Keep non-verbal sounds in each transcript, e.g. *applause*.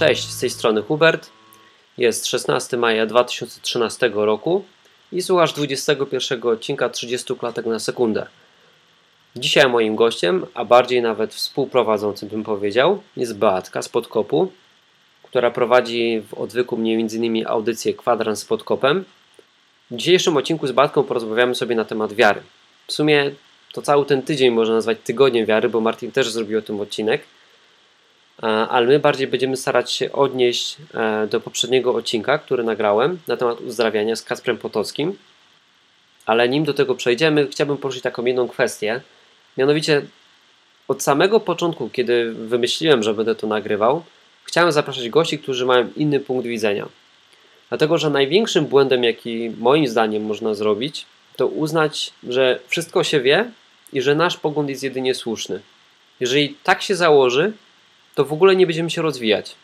Cześć, z tej strony Hubert. Jest 16 maja 2013 roku i słuchasz 21 odcinka 30 klatek na sekundę. Dzisiaj moim gościem, a bardziej nawet współprowadzącym bym powiedział, jest Beatka z Podkopu, która prowadzi w odwyku mnie m.in. audycję Kwadrans z Podkopem. W dzisiejszym odcinku z Beatką porozmawiamy sobie na temat wiary. W sumie to cały ten tydzień można nazwać tygodniem wiary, bo Martin też zrobił o tym odcinek – ale my bardziej będziemy starać się odnieść e, do poprzedniego odcinka, który nagrałem na temat uzdrawiania z Kasprem Potockim. Ale nim do tego przejdziemy, chciałbym poruszyć taką jedną kwestię. Mianowicie od samego początku, kiedy wymyśliłem, że będę to nagrywał, chciałem zapraszać gości, którzy mają inny punkt widzenia. Dlatego, że największym błędem, jaki moim zdaniem można zrobić, to uznać, że wszystko się wie i że nasz pogląd jest jedynie słuszny. Jeżeli tak się założy, to w ogóle nie będziemy się rozwijać.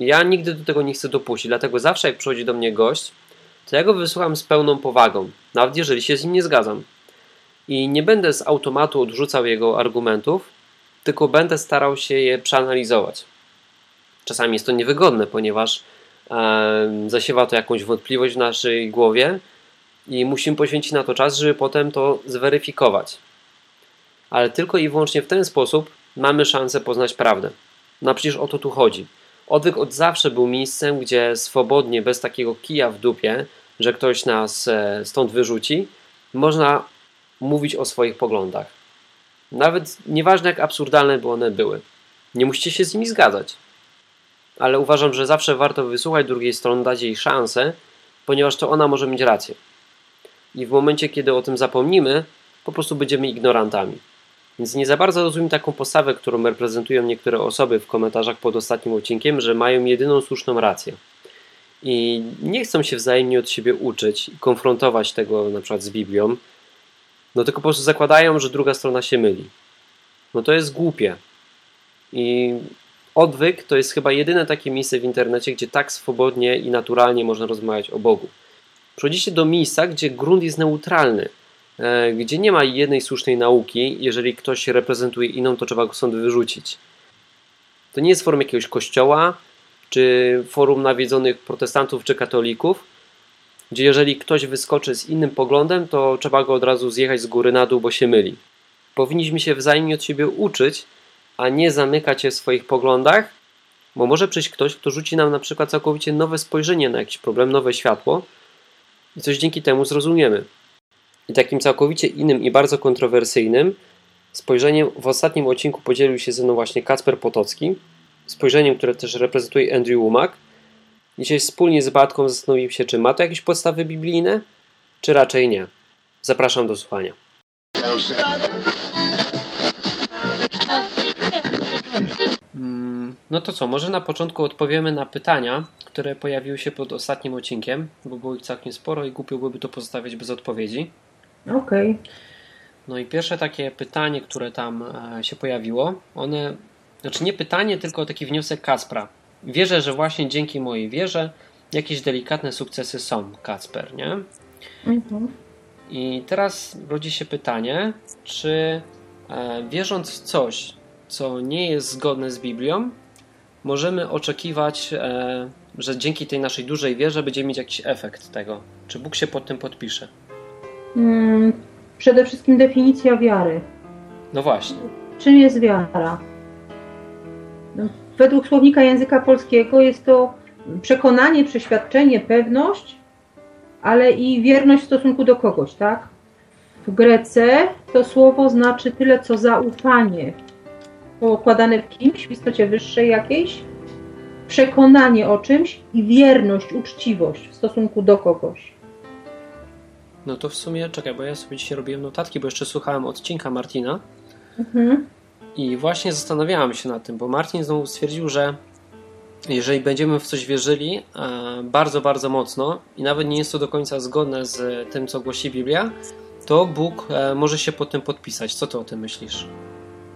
Ja nigdy do tego nie chcę dopuścić, dlatego zawsze jak przychodzi do mnie gość, to ja go wysłucham z pełną powagą, nawet jeżeli się z nim nie zgadzam. I nie będę z automatu odrzucał jego argumentów, tylko będę starał się je przeanalizować. Czasami jest to niewygodne, ponieważ e, zasiewa to jakąś wątpliwość w naszej głowie i musimy poświęcić na to czas, żeby potem to zweryfikować. Ale tylko i wyłącznie w ten sposób mamy szansę poznać prawdę. No przecież o to tu chodzi. Odwyk od zawsze był miejscem, gdzie swobodnie, bez takiego kija w dupie, że ktoś nas e, stąd wyrzuci, można mówić o swoich poglądach. Nawet nieważne jak absurdalne by one były. Nie musicie się z nimi zgadzać. Ale uważam, że zawsze warto wysłuchać drugiej strony, dać jej szansę, ponieważ to ona może mieć rację. I w momencie, kiedy o tym zapomnimy, po prostu będziemy ignorantami. Więc nie za bardzo rozumiem taką postawę, którą reprezentują niektóre osoby w komentarzach pod ostatnim odcinkiem, że mają jedyną słuszną rację. I nie chcą się wzajemnie od siebie uczyć i konfrontować tego na przykład z Biblią, no tylko po prostu zakładają, że druga strona się myli. No to jest głupie. I odwyk to jest chyba jedyne takie miejsce w internecie, gdzie tak swobodnie i naturalnie można rozmawiać o Bogu. Przychodzicie do miejsca, gdzie grunt jest neutralny gdzie nie ma jednej słusznej nauki. Jeżeli ktoś reprezentuje inną, to trzeba go stąd wyrzucić. To nie jest forum jakiegoś kościoła, czy forum nawiedzonych protestantów czy katolików, gdzie jeżeli ktoś wyskoczy z innym poglądem, to trzeba go od razu zjechać z góry na dół, bo się myli. Powinniśmy się wzajemnie od siebie uczyć, a nie zamykać się w swoich poglądach, bo może przyjść ktoś, kto rzuci nam na przykład całkowicie nowe spojrzenie na jakiś problem, nowe światło i coś dzięki temu zrozumiemy. I takim całkowicie innym i bardzo kontrowersyjnym spojrzeniem w ostatnim odcinku podzielił się ze mną właśnie Kacper Potocki, spojrzeniem, które też reprezentuje Andrew Womack. Dzisiaj wspólnie z Batką zastanowił się, czy ma to jakieś podstawy biblijne, czy raczej nie. Zapraszam do słuchania. Mm, no to co, może na początku odpowiemy na pytania, które pojawiły się pod ostatnim odcinkiem, bo było ich całkiem sporo i głupio byłoby to pozostawiać bez odpowiedzi. Okej. Okay. No i pierwsze takie pytanie, które tam e, się pojawiło, one, znaczy nie pytanie, tylko taki wniosek Kaspra. Wierzę, że właśnie dzięki mojej wierze jakieś delikatne sukcesy są, Kacper, nie? Mhm. I teraz rodzi się pytanie, czy e, wierząc w coś, co nie jest zgodne z Biblią, możemy oczekiwać, e, że dzięki tej naszej dużej wierze będziemy mieć jakiś efekt tego? Czy Bóg się pod tym podpisze? Hmm, przede wszystkim definicja wiary. No właśnie. Czym jest wiara? No, według słownika języka polskiego jest to przekonanie, przeświadczenie, pewność, ale i wierność w stosunku do kogoś, tak? W Grece to słowo znaczy tyle co zaufanie, pokładane w kimś, w istocie wyższej jakiejś, przekonanie o czymś i wierność, uczciwość w stosunku do kogoś. No to w sumie, czekaj, bo ja sobie dzisiaj robiłem notatki, bo jeszcze słuchałem odcinka Martina mhm. i właśnie zastanawiałem się nad tym, bo Martin znowu stwierdził, że jeżeli będziemy w coś wierzyli e, bardzo, bardzo mocno i nawet nie jest to do końca zgodne z tym, co głosi Biblia, to Bóg e, może się pod tym podpisać. Co ty o tym myślisz?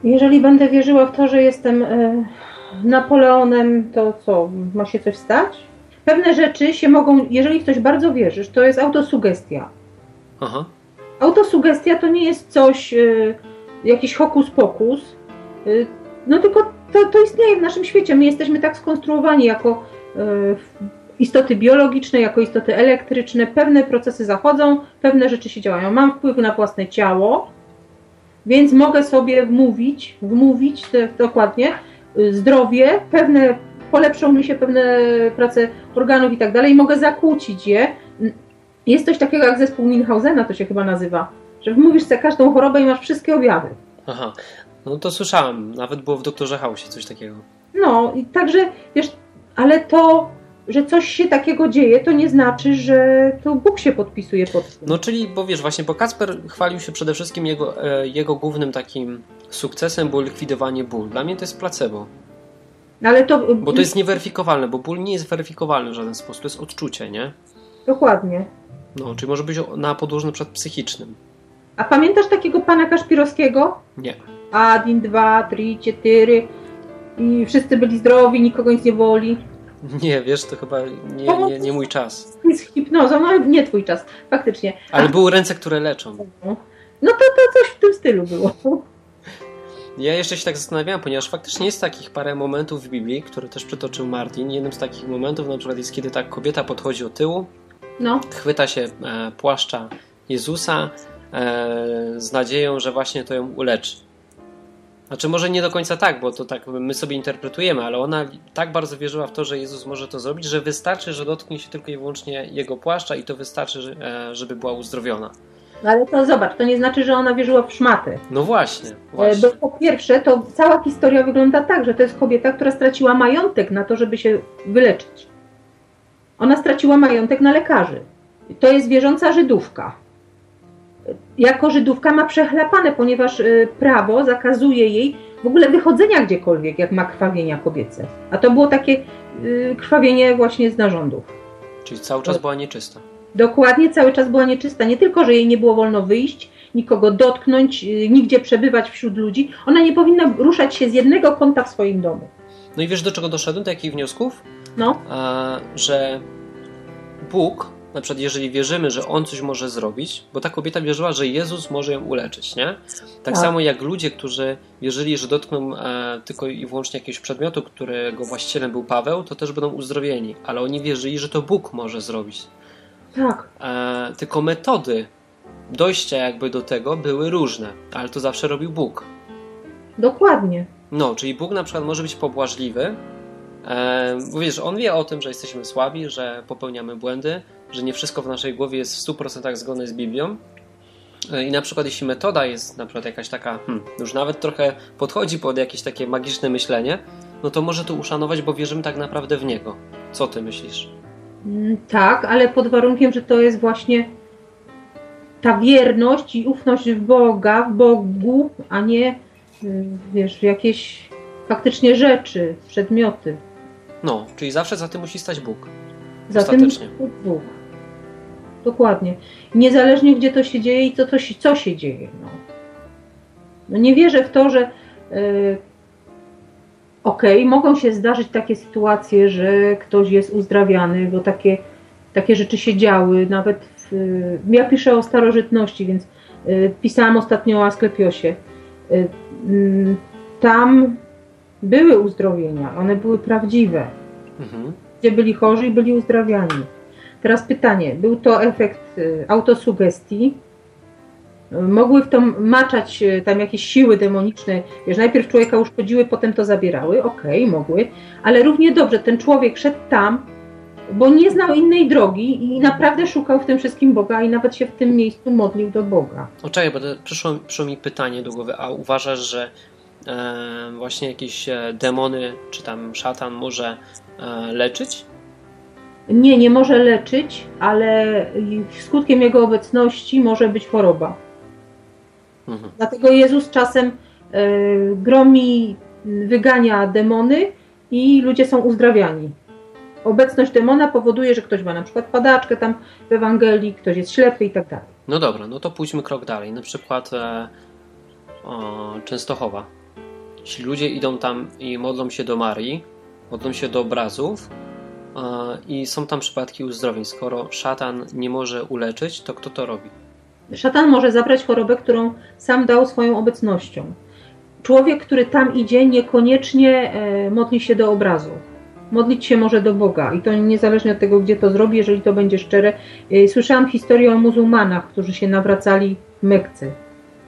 Jeżeli będę wierzyła w to, że jestem e, Napoleonem, to co? Ma się coś stać? Pewne rzeczy się mogą, jeżeli ktoś bardzo wierzysz, to jest autosugestia. Aha. Autosugestia to nie jest coś, y, jakiś hokus pokus, y, no tylko to, to istnieje w naszym świecie. My jesteśmy tak skonstruowani jako e, istoty biologiczne, jako istoty elektryczne. Pewne procesy zachodzą, pewne rzeczy się działają. Mam wpływ na własne ciało, więc mogę sobie wmówić, wmówić te, dokładnie y, zdrowie, pewne polepszą mi się pewne prace organów i tak dalej, mogę zakłócić je. Jest coś takiego jak zespół Minhausena, to się chyba nazywa, że wmówisz sobie każdą chorobę i masz wszystkie objawy. Aha, no to słyszałem, nawet było w Doktorze Hausie coś takiego. No i także, wiesz, ale to że coś się takiego dzieje, to nie znaczy, że to Bóg się podpisuje pod tym. No czyli, bo wiesz, właśnie, bo Kacper chwalił się przede wszystkim jego, e, jego głównym takim sukcesem było likwidowanie ból. Dla mnie to jest placebo. Ale to, bo to jest nieweryfikowalne, bo ból nie jest weryfikowalny w żaden sposób, to jest odczucie, nie? Dokładnie. No, czyli może być na podłożu przed psychicznym. A pamiętasz takiego pana Kaszpirowskiego? Nie. Adin, dwa, trzy, cztery i wszyscy byli zdrowi, nikogo nic nie boli. Nie, wiesz, to chyba nie, nie, nie mój czas. Z hipnozą, no nie twój czas, faktycznie. Ale były ręce, które leczą. No to, to coś w tym stylu było. Ja jeszcze się tak zastanawiałem, ponieważ faktycznie jest takich parę momentów w Biblii, które też przytoczył Martin. Jednym z takich momentów na przykład jest, kiedy ta kobieta podchodzi od tyłu, no. chwyta się e, płaszcza Jezusa e, z nadzieją, że właśnie to ją uleczy. Znaczy może nie do końca tak, bo to tak my sobie interpretujemy, ale ona tak bardzo wierzyła w to, że Jezus może to zrobić, że wystarczy, że dotknie się tylko i wyłącznie jego płaszcza i to wystarczy, e, żeby była uzdrowiona. No ale to zobacz, to nie znaczy, że ona wierzyła w szmaty. No właśnie, właśnie. Bo po pierwsze, to cała historia wygląda tak, że to jest kobieta, która straciła majątek na to, żeby się wyleczyć. Ona straciła majątek na lekarzy. To jest wierząca Żydówka jako Żydówka ma przechlapane, ponieważ y, prawo zakazuje jej w ogóle wychodzenia gdziekolwiek, jak ma krwawienia kobiece. A to było takie y, krwawienie właśnie z narządów. Czyli cały czas była nieczysta. Dokładnie, cały czas była nieczysta. Nie tylko, że jej nie było wolno wyjść, nikogo dotknąć, y, nigdzie przebywać wśród ludzi. Ona nie powinna ruszać się z jednego kąta w swoim domu. No i wiesz, do czego doszedłem? Do jakich wniosków? No. A, że Bóg na przykład jeżeli wierzymy, że On coś może zrobić, bo ta kobieta wierzyła, że Jezus może ją uleczyć, nie? Tak, tak. samo jak ludzie, którzy wierzyli, że dotkną e, tylko i wyłącznie jakiegoś przedmiotu, którego właścicielem był Paweł, to też będą uzdrowieni, ale oni wierzyli, że to Bóg może zrobić. Tak. E, tylko metody dojścia jakby do tego były różne, ale to zawsze robił Bóg. Dokładnie. No, czyli Bóg na przykład może być pobłażliwy, e, wiesz, On wie o tym, że jesteśmy słabi, że popełniamy błędy, że nie wszystko w naszej głowie jest w 100% zgodne z Biblią. E, I na przykład jeśli metoda jest na przykład jakaś taka, hmm, już nawet trochę podchodzi pod jakieś takie magiczne myślenie, no to może to uszanować, bo wierzymy tak naprawdę w Niego. Co Ty myślisz? Mm, tak, ale pod warunkiem, że to jest właśnie ta wierność i ufność w Boga, w Bogu, a nie y, wiesz, jakieś faktycznie rzeczy, przedmioty. No, czyli zawsze za tym musi stać Bóg. Za tym Bóg. Dokładnie. Niezależnie gdzie to się dzieje i co, to się, co się dzieje. No. no nie wierzę w to, że yy, okej, okay, mogą się zdarzyć takie sytuacje, że ktoś jest uzdrawiany, bo takie, takie rzeczy się działy. Nawet w, yy, ja piszę o starożytności, więc yy, pisałam ostatnio o Asklepiosie. Y, mm, tam były uzdrowienia, one były prawdziwe. Mhm. Gdzie byli chorzy i byli uzdrawiani. Teraz pytanie, był to efekt y, autosugestii? Mogły w to maczać y, tam jakieś siły demoniczne, wiesz, najpierw człowieka uszkodziły, potem to zabierały, okej, okay, mogły, ale równie dobrze ten człowiek szedł tam, bo nie znał innej drogi i naprawdę szukał w tym wszystkim Boga i nawet się w tym miejscu modlił do Boga. Oczekaj, bo przyszło, przyszło mi pytanie do głowy, a uważasz, że właśnie jakieś e, demony, czy tam szatan może e, leczyć? Nie, nie może leczyć, ale skutkiem jego obecności może być choroba. Mhm. Dlatego Jezus czasem y, gromi, wygania demony i ludzie są uzdrawiani. Obecność demona powoduje, że ktoś ma na przykład padaczkę tam w Ewangelii, ktoś jest ślepy i tak dalej. No dobra, no to pójdźmy krok dalej. Na przykład e, o, Częstochowa. Jeśli ludzie idą tam i modlą się do Marii, modlą się do obrazów, i są tam przypadki uzdrowień. Skoro szatan nie może uleczyć, to kto to robi? Szatan może zabrać chorobę, którą sam dał swoją obecnością. człowiek, który tam idzie, niekoniecznie e, modli się do obrazu. Modlić się może do Boga i to niezależnie od tego, gdzie to zrobi, jeżeli to będzie szczere. E, słyszałam historię o muzułmanach, którzy się nawracali w Mekce.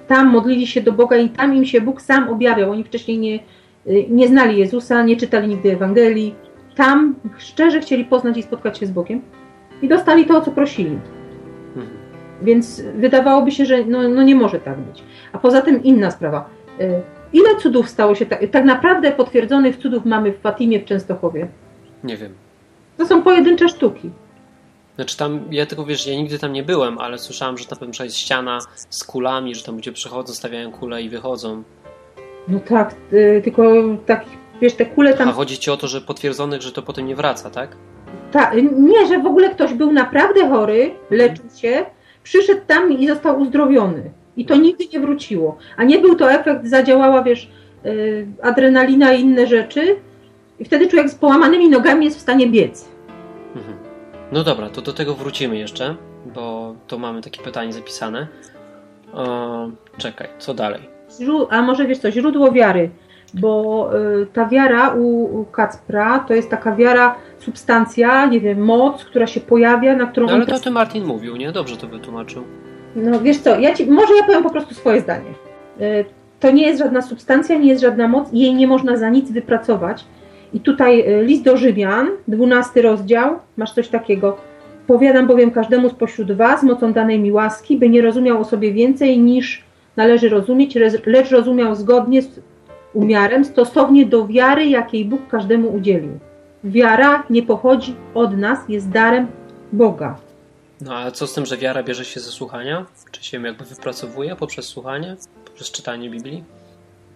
Tam modlili się do Boga i tam im się Bóg sam objawiał. Oni wcześniej nie, e, nie znali Jezusa, nie czytali nigdy Ewangelii. Tam szczerze chcieli poznać i spotkać się z Bogiem i dostali to, o co prosili. Mhm. Więc wydawałoby się, że no, no nie może tak być. A poza tym inna sprawa. Y, Ile cudów stało się tak, tak naprawdę potwierdzonych cudów mamy w Fatimie w Częstochowie? Nie wiem. To są pojedyncze sztuki. Znaczy tam, ja tylko wiesz, ja nigdy tam nie byłem, ale słyszałem, że tam pewnie jest ściana z kulami, że tam ludzie przychodzą, stawiają kule i wychodzą. No tak, y, tylko tak, wiesz, te kule A tam. chodzi ci o to, że potwierdzonych, że to potem nie wraca, tak? Ta, nie, że w ogóle ktoś był naprawdę chory, leczył się, przyszedł tam i został uzdrowiony. I to nigdy nie wróciło. A nie był to efekt, zadziałała, wiesz, y, adrenalina i inne rzeczy. I wtedy człowiek z połamanymi nogami jest w stanie biec. No dobra, to do tego wrócimy jeszcze, bo to mamy takie pytanie zapisane. E, czekaj, co dalej? A może wiesz co, źródło wiary, bo y, ta wiara u, u Kacpra to jest taka wiara, substancja, nie wiem, moc, która się pojawia, na którą No ale to ty Martin mówił, nie? Dobrze to wytłumaczył. No wiesz co, ja ci, może ja powiem po prostu swoje zdanie. Y, To nie jest żadna substancja, nie jest żadna moc, jej nie można za nic wypracować. I tutaj y, list do Rzymian, 12 rozdział, masz coś takiego. Powiadam bowiem każdemu spośród was, mocą danej mi łaski, by nie rozumiał o sobie więcej niż należy rozumieć, le- lecz rozumiał zgodnie z umiarem, stosownie do wiary, jakiej Bóg każdemu udzielił. Wiara nie pochodzi od nas, jest darem Boga. No a co z tym, że wiara bierze się ze słuchania? Czy się jakby wypracowuje poprzez słuchanie? Poprzez czytanie Biblii?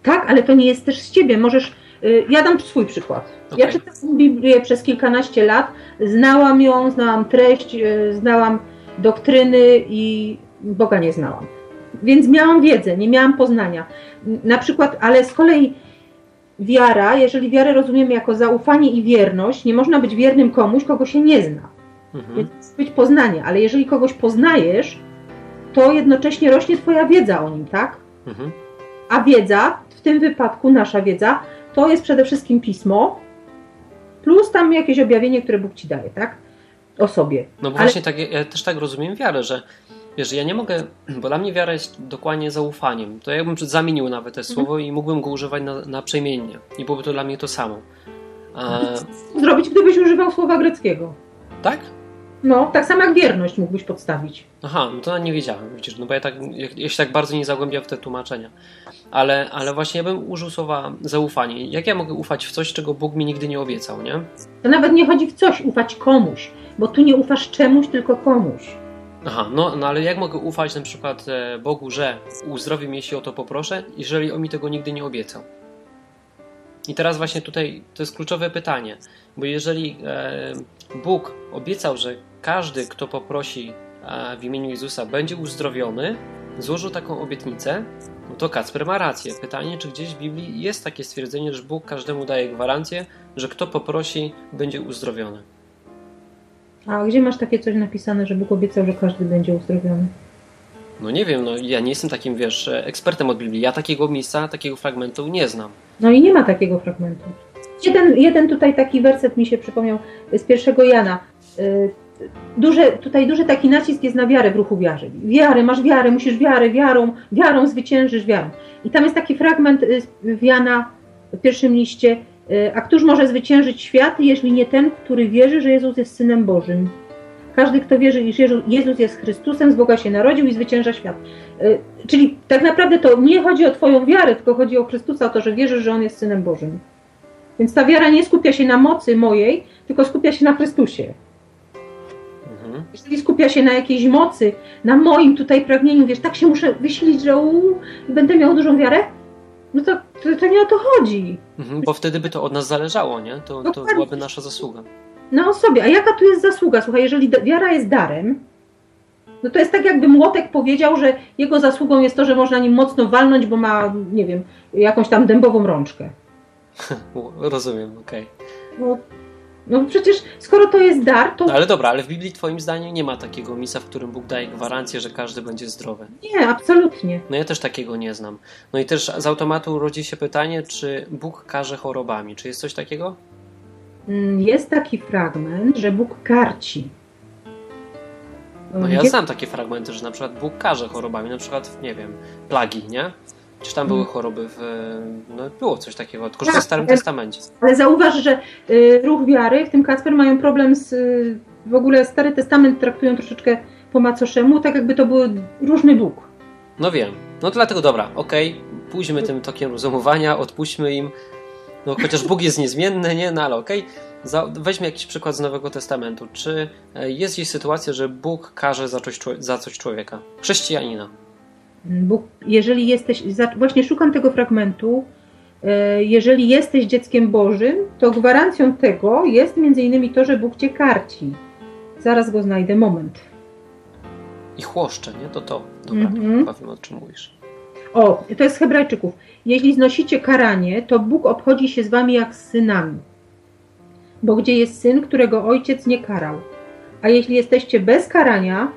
Tak, ale to nie jest też z ciebie. Możesz. Y, Ja dam swój przykład. Ja Okej. czytałam Biblię przez kilkanaście lat, znałam ją, znałam treść, y, znałam doktryny i Boga nie znałam. Więc miałam wiedzę, nie miałam poznania. Na przykład, ale z kolei wiara, jeżeli wiarę rozumiemy jako zaufanie i wierność, nie można być wiernym komuś, kogo się nie zna. Mhm. Więc musi być poznanie, ale jeżeli kogoś poznajesz, to jednocześnie rośnie twoja wiedza o nim, tak? Mhm. A wiedza, w tym wypadku nasza wiedza, to jest przede wszystkim pismo, plus tam jakieś objawienie, które Bóg ci daje, tak? O sobie. No bo Ale- właśnie tak, ja- też tak rozumiem wiarę, że wiesz, ja nie mogę, *clears throat* bo dla mnie wiara jest dokładnie zaufaniem. To ja bym zamienił nawet to słowo i mógłbym go używać na, na przemiennie. I byłoby to dla mnie to samo. A, Zrobić, gdybyś używał słowa greckiego. tak? No, tak samo jak wierność mógłbyś podstawić. Aha, no to nie wiedziałem, widzisz, no bo ja tak, ja, ja się tak bardzo nie zagłębiam w te tłumaczenia. Ale, ale właśnie ja bym użył słowa zaufanie. Jak ja mogę ufać w coś, czego Bóg mi nigdy nie obiecał, nie? To nawet nie chodzi w coś, ufać komuś, bo tu nie ufasz czemuś, tylko komuś. Aha, no, no ale jak mogę ufać na przykład e, Bogu, że uzdrowi mnie, jeśli o to poproszę, jeżeli On mi tego nigdy nie obiecał? I teraz właśnie tutaj to jest kluczowe pytanie, bo jeżeli e, Bóg obiecał, że każdy, kto poprosi e, w imieniu Jezusa, będzie uzdrowiony, złożył taką obietnicę, no to Kacper ma rację. Pytanie, czy gdzieś w Biblii jest takie stwierdzenie, że Bóg każdemu daje gwarancję, że kto poprosi, będzie uzdrowiony. A gdzie masz takie coś napisane, że Bóg obiecał, że każdy będzie uzdrowiony? No nie wiem, no ja nie jestem takim, wiesz, ekspertem od Biblii. Ja takiego miejsca, takiego fragmentu nie znam. No i nie ma takiego fragmentu. Jeden, jeden tutaj taki werset mi się przypomniał z pierwszego Jana. Y, Duże, tutaj duży taki nacisk jest na wiarę w ruchu wiary. Wiarę, masz wiarę, musisz wiarę, wiarą, wiarą zwyciężysz wiarą. I tam jest taki fragment y, w Jana w pierwszym liście. y, A któż może zwyciężyć świat, jeśli nie ten, który wierzy, że Jezus jest Synem Bożym? Każdy, kto wierzy, iż Jezu- Jezus jest Chrystusem, z Boga się narodził i zwycięża świat. Y, Czyli tak naprawdę to nie chodzi o Twoją wiarę, tylko chodzi o Chrystusa, o to, że wierzysz, że On jest Synem Bożym. Więc ta wiara nie skupia się na mocy mojej, tylko skupia się na Chrystusie. Mhm. Jeżeli skupia się na jakiejś mocy, na moim tutaj pragnieniu, wiesz, tak się muszę wysilić, że uu, będę miał dużą wiarę, no to, to, to nie o to chodzi. Mhm, bo wtedy by to od nas zależało, nie? To, to byłaby nasza zasługa. Na osobie. A jaka tu jest zasługa? Słuchaj, jeżeli wiara jest darem, no to jest tak, jakby młotek powiedział, że jego zasługą jest to, że można nim mocno walnąć, bo ma, nie wiem, jakąś tam dębową rączkę. *laughs* Rozumiem, okej. No, No przecież skoro to jest dar, to No ale dobra, ale w Biblii twoim zdaniem nie ma takiego miejsca, w którym Bóg daje gwarancję, że każdy będzie zdrowy. nie, absolutnie. No ja też takiego nie znam. No i też z automatu rodzi się pytanie, czy Bóg karze chorobami. Czy jest coś takiego? Mm, Jest taki fragment, że Bóg karci. No ja znam takie fragmenty, że na przykład Bóg karze chorobami, na przykład, nie wiem, plagi, nie? Czy tam były choroby w... No było coś takiego, tylko że Tak, w Starym ale- Testamencie. Ale zauważ, że y, ruch wiary, w tym Kacper, mają problem z. Y, w ogóle Stary Testament traktują troszeczkę po macoszemu, tak jakby to był różny Bóg. No wiem. No to dlatego dobra, okej, pójdźmy tym tokiem rozumowania, odpuśćmy im. No chociaż Bóg jest niezmienny, nie? No ale okej. Za- Weźmy jakiś przykład z Nowego Testamentu. Czy e, jest gdzieś sytuacja, że Bóg karze za coś, za coś człowieka? Chrześcijanina. Bóg, jeżeli jesteś. Właśnie szukam tego fragmentu. y, Jeżeli jesteś dzieckiem Bożym, to gwarancją tego jest między innymi to, że Bóg cię karci. Zaraz go znajdę, moment. I chłoszcze, nie? To to. Dobra, chyba wiem o czym mówisz. O, to jest Hebrajczyków. Jeśli znosicie karanie, to Bóg obchodzi się z wami jak z synami. Bo gdzie jest syn, którego ojciec nie karał? A jeśli jesteście bez karania,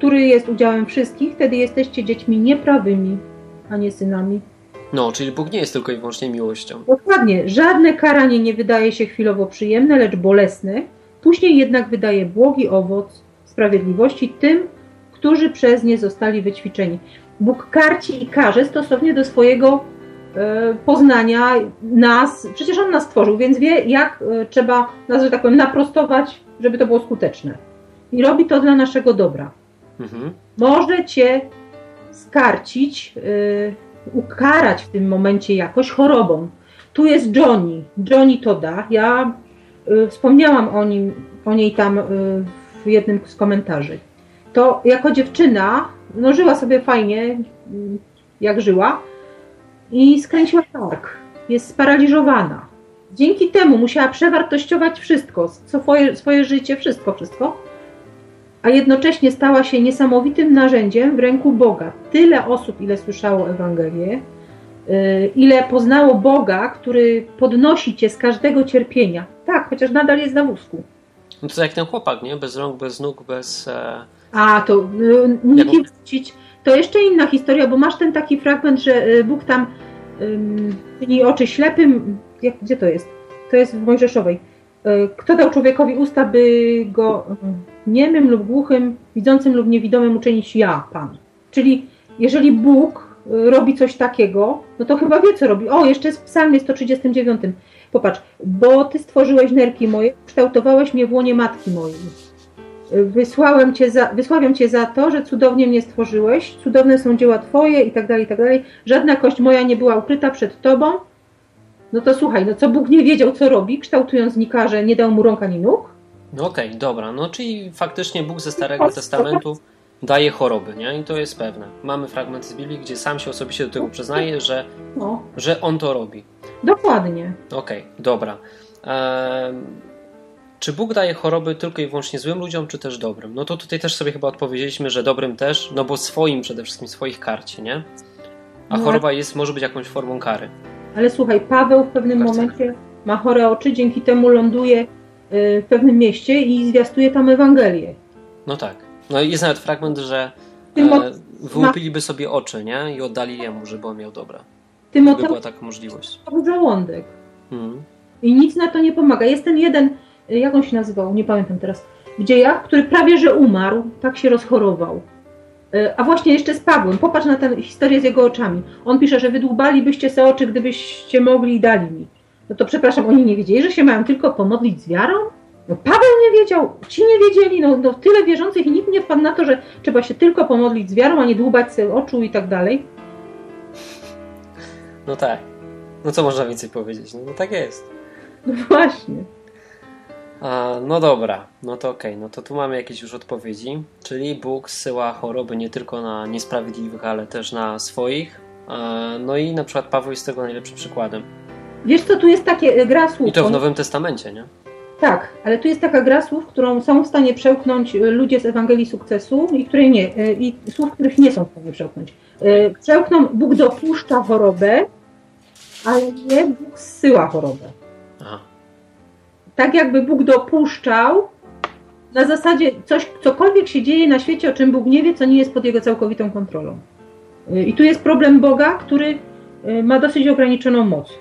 który jest udziałem wszystkich, wtedy jesteście dziećmi nieprawymi, a nie synami. No, czyli Bóg nie jest tylko i wyłącznie miłością. Dokładnie, żadne karanie nie wydaje się chwilowo przyjemne, lecz bolesne. Później jednak wydaje błogi owoc sprawiedliwości tym, którzy przez nie zostali wyćwiczeni. Bóg karci i karze stosownie do swojego e, poznania nas. Przecież On nas stworzył, więc wie, jak e, trzeba nas, że tak powiem, naprostować, żeby to było skuteczne. I robi to dla naszego dobra. Mhm. Może cię skarcić, yy, ukarać w tym momencie jakoś chorobą. Tu jest Johnny, Johnny to da. Ja y, wspomniałam o nim, o niej tam y, w jednym z komentarzy. To jako dziewczyna, no żyła sobie fajnie, y, jak żyła i skręciła kark. Jest sparaliżowana. Dzięki temu musiała przewartościować wszystko, swoje, swoje życie, wszystko, wszystko a jednocześnie stała się niesamowitym narzędziem w ręku Boga. Tyle osób, ile słyszało Ewangelię, y, ile poznało Boga, który podnosi cię z każdego cierpienia. Tak, chociaż nadal jest na wózku. No to jak ten chłopak, nie? Bez rąk, bez nóg, bez... E... A, to y, nikim wrócić. To jeszcze inna historia, bo masz ten taki fragment, że y, Bóg tam czyni oczy ślepym. Jak, gdzie to jest? To jest w Mojżeszowej. Y, Kto dał człowiekowi usta, by go y, niemym lub głuchym, widzącym lub niewidomym uczynić ja, Pan. Czyli jeżeli Bóg y, robi coś takiego, no to chyba wie, co robi. O, jeszcze jest w psalmie 139. Popatrz, bo Ty stworzyłeś nerki moje, kształtowałeś mnie w łonie matki mojej. Wysłałem cię za, wysławiam Cię za to, że cudownie mnie stworzyłeś, cudowne są dzieła Twoje i tak dalej, i tak dalej. Żadna kość moja nie była ukryta przed Tobą. No to słuchaj, no co Bóg nie wiedział, co robi, kształtując Nika, że nie dał mu rąk ani nóg? No okej, dobra. No czyli faktycznie Bóg ze Starego Testamentu daje choroby, nie? I to jest pewne. Mamy fragment z Biblii, gdzie sam się osobiście do tego przyznaje, że, No, że On to robi. dokładnie. Okej, dobra. Ehm, czy Bóg daje choroby tylko i wyłącznie złym ludziom, czy też dobrym? No to tutaj też sobie chyba odpowiedzieliśmy, że dobrym też, no bo swoim przede wszystkim, swoich karci, nie? A No. choroba jest, może być jakąś formą kary. Ale słuchaj, Paweł w pewnym Bardzo. momencie ma chore oczy, dzięki temu ląduje y, w pewnym mieście i zwiastuje tam Ewangelię. No tak. No jest nawet fragment, że e, wyłupiliby sobie oczy, nie? I oddali jemu, żeby on miał dobra. Tymoteusz była taka możliwość. żołądek. Mhm. I nic na to nie pomaga. Jest ten jeden, y, jak on się nazywał, nie pamiętam teraz, w dziejach, który prawie że umarł, tak się rozchorował. Y, A właśnie jeszcze z Pawłem, popatrz na tę historię z jego oczami. On pisze, że wydłubalibyście se oczy, gdybyście mogli i dali mi. No to przepraszam, oni nie wiedzieli, że się mają tylko pomodlić z wiarą? No Paweł nie wiedział, ci nie wiedzieli, no, no tyle wierzących i nikt nie wpadł na to, że trzeba się tylko pomodlić z wiarą, a nie dłubać sobie oczu i tak dalej. No tak. No co można więcej powiedzieć? No, no tak jest. No właśnie. A, no dobra, no to okej, no to tu mamy jakieś już odpowiedzi, czyli Bóg zsyła choroby nie tylko na niesprawiedliwych, ale też na swoich. E, No i na przykład Paweł jest tego najlepszym przykładem. Wiesz co, tu jest takie y, gra słów. I to w Nowym Testamencie, nie? Tak, ale tu jest taka gra słów, którą są w stanie przełknąć y, ludzie z Ewangelii Sukcesu i której nie, y, i słów, których nie są w stanie przełknąć. Przełkną, Bóg dopuszcza chorobę, ale nie Bóg zsyła chorobę. Tak jakby Bóg dopuszczał na zasadzie coś, cokolwiek się dzieje na świecie, o czym Bóg nie wie, co nie jest pod jego całkowitą kontrolą. Y, I tu jest problem Boga, który y, ma dosyć ograniczoną moc,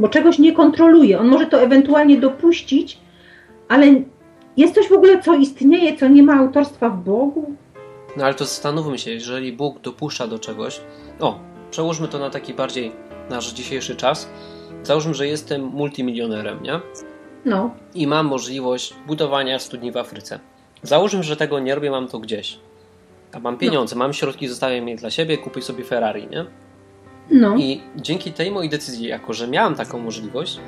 bo czegoś nie kontroluje. On może to ewentualnie dopuścić, ale jest coś w ogóle, co istnieje, co nie ma autorstwa w Bogu? No ale to zastanówmy się, jeżeli Bóg dopuszcza do czegoś, o, przełóżmy to na taki bardziej nasz dzisiejszy czas. Załóżmy, że jestem multimilionerem, nie? No. I mam możliwość budowania studni w Afryce. Załóżmy, że tego nie robię, mam to gdzieś. A mam pieniądze, mam środki, zostawiam je dla siebie, kupię sobie Ferrari, nie? No. I dzięki tej mojej decyzji, jako że miałem taką możliwość,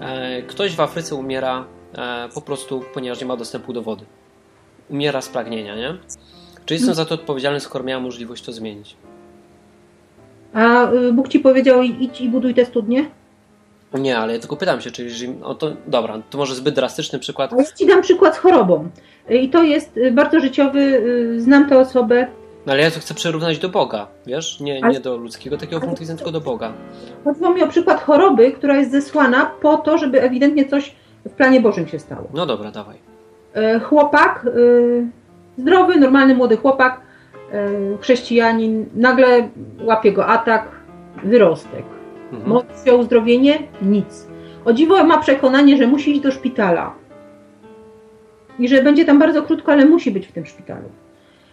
e, ktoś w Afryce umiera e, po prostu, ponieważ nie ma dostępu do wody. Umiera z pragnienia, nie? Czy jestem za to odpowiedzialny, skoro miałem możliwość to zmienić? A y, Bóg ci powiedział idź i buduj te studnie? Nie, ale ja tylko pytam się, czy jeżeli. O to, dobra, to może zbyt drastyczny przykład. Ja ci dam przykład z chorobą. I to jest y, bardzo życiowy, y, znam tę osobę. No ale ja to chcę przyrównać do Boga, wiesz? Nie, Ale- nie do ludzkiego takiego punktu widzenia, tylko do Boga. Chodziło mi o przykład choroby, która jest zesłana po to, żeby ewidentnie coś w planie Bożym się stało. No dobra, dawaj. E, Chłopak, y, zdrowy, normalny młody chłopak, e, chrześcijanin, nagle łapie go atak, wyrostek. Mhm. Modli się o uzdrowienie? Nic. O dziwo ma przekonanie, że musi iść do szpitala. I że będzie tam bardzo krótko, ale musi być w tym szpitalu.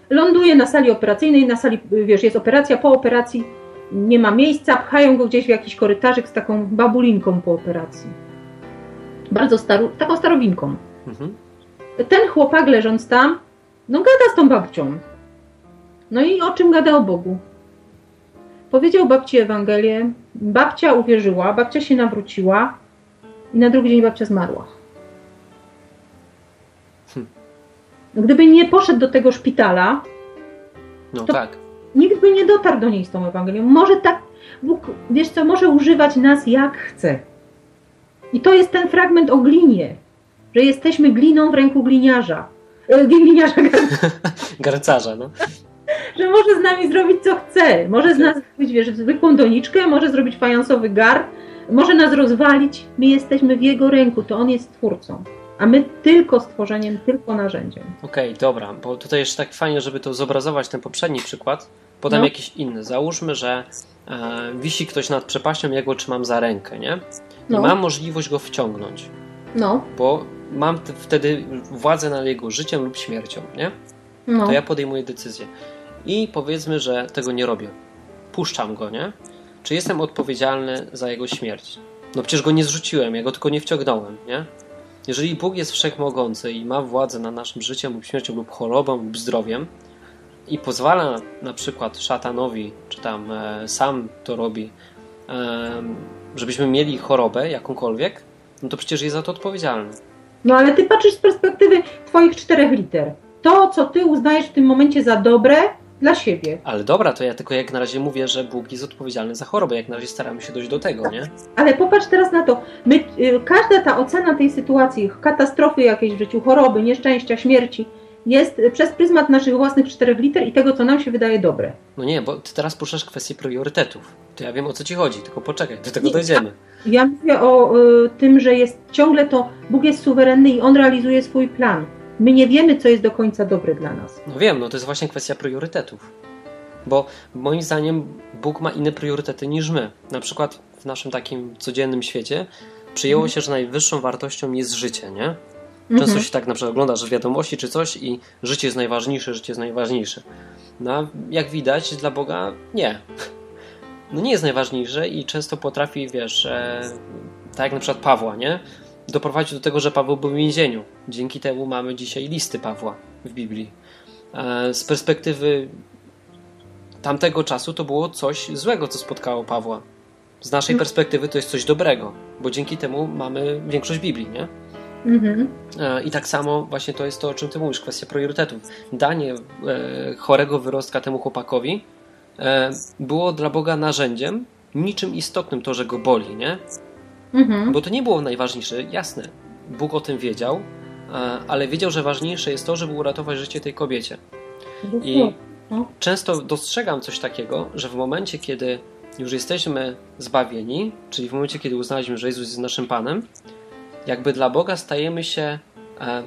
Ląduje na sali operacyjnej, na sali, wiesz, jest operacja, po operacji nie ma miejsca, pchają go gdzieś w jakiś korytarzyk z taką babulinką po operacji. Bardzo staru, taką starowinką. Mhm. Ten chłopak leżąc tam, no gada z tą babcią. No i o czym gada o Bogu? Powiedział babci Ewangelię, babcia uwierzyła, babcia się nawróciła i na drugi dzień babcia zmarła. Hm. Gdyby nie poszedł do tego szpitala, No To- tak. nikt by nie dotarł do niej z tą Ewangelią. Może tak, Bóg, wiesz co, może używać nas jak chce. I to jest ten fragment o glinie, że jesteśmy gliną w ręku gliniarza. E, gliniarza, *laughs* Garcarza, no. Że może z nami zrobić co chce. Może z nas zrobić, wiesz, zwykłą doniczkę, może zrobić fajansowy gar, może nas rozwalić. My jesteśmy w jego ręku, to on jest twórcą. A my tylko stworzeniem, tylko narzędziem. Okej, dobra, bo tutaj jeszcze tak fajnie, żeby to zobrazować ten poprzedni przykład, podam No. jakiś inny. Załóżmy, że e, wisi ktoś nad przepaścią, ja go trzymam za rękę, nie? I No, mam możliwość go wciągnąć, no, bo mam wtedy władzę nad jego życiem lub śmiercią, nie? no. To ja podejmuję decyzję. I powiedzmy, że tego nie robię. Puszczam go, nie? Czy jestem odpowiedzialny za jego śmierć? No przecież go nie zrzuciłem, ja go tylko nie wciągnąłem, nie? Jeżeli Bóg jest wszechmogący i ma władzę nad naszym życiem lub śmiercią lub chorobą lub zdrowiem i pozwala na przykład szatanowi, czy tam e, sam to robi, e, żebyśmy mieli chorobę jakąkolwiek, no to przecież jest za to odpowiedzialny. No ale ty patrzysz z perspektywy twoich czterech liter. To, co ty uznajesz w tym momencie za dobre dla siebie. Ale dobra, to ja tylko jak na razie mówię, że Bóg jest odpowiedzialny za chorobę. Jak na razie staramy się dojść do tego, nie? Ale popatrz teraz na to. My, y, każda ta ocena tej sytuacji, katastrofy jakiejś w życiu, choroby, nieszczęścia, śmierci, jest przez pryzmat naszych własnych czterech liter i tego, co nam się wydaje dobre. No nie, bo ty teraz poruszasz kwestię priorytetów. To ja wiem o co ci chodzi, tylko poczekaj, do tego Nie, dojdziemy. Ja mówię o y, tym, że jest ciągle to, Bóg jest suwerenny i On realizuje swój plan. My nie wiemy, co jest do końca dobre dla nas. No wiem, no to jest właśnie kwestia priorytetów. Bo moim zdaniem Bóg ma inne priorytety niż my. Na przykład w naszym takim codziennym świecie przyjęło Mhm. się, że najwyższą wartością jest życie, nie? Często Mhm. się tak na przykład oglądasz wiadomości czy coś i życie jest najważniejsze, życie jest najważniejsze. No a jak widać dla Boga nie. *laughs* No nie jest najważniejsze i często potrafi, wiesz, e, tak jak na przykład Pawła, nie? Doprowadzić do tego, że Paweł był w więzieniu. Dzięki temu mamy dzisiaj listy Pawła w Biblii. E, z perspektywy tamtego czasu to było coś złego, co spotkało Pawła. Z naszej Mhm. perspektywy to jest coś dobrego, bo dzięki temu mamy większość Biblii, nie? Mhm. E, I tak samo właśnie to jest to, o czym ty mówisz, kwestia priorytetów. Danie e, chorego wyrostka temu chłopakowi e, było dla Boga narzędziem, niczym istotnym to, że go boli, nie? Mhm. Bo to nie było najważniejsze, jasne. Bóg o tym wiedział, e, ale wiedział, że ważniejsze jest to, żeby uratować życie tej kobiecie. I No. często dostrzegam coś takiego, że w momencie, kiedy już jesteśmy zbawieni, czyli w momencie, kiedy uznaliśmy, że Jezus jest naszym Panem, jakby dla Boga stajemy się, e,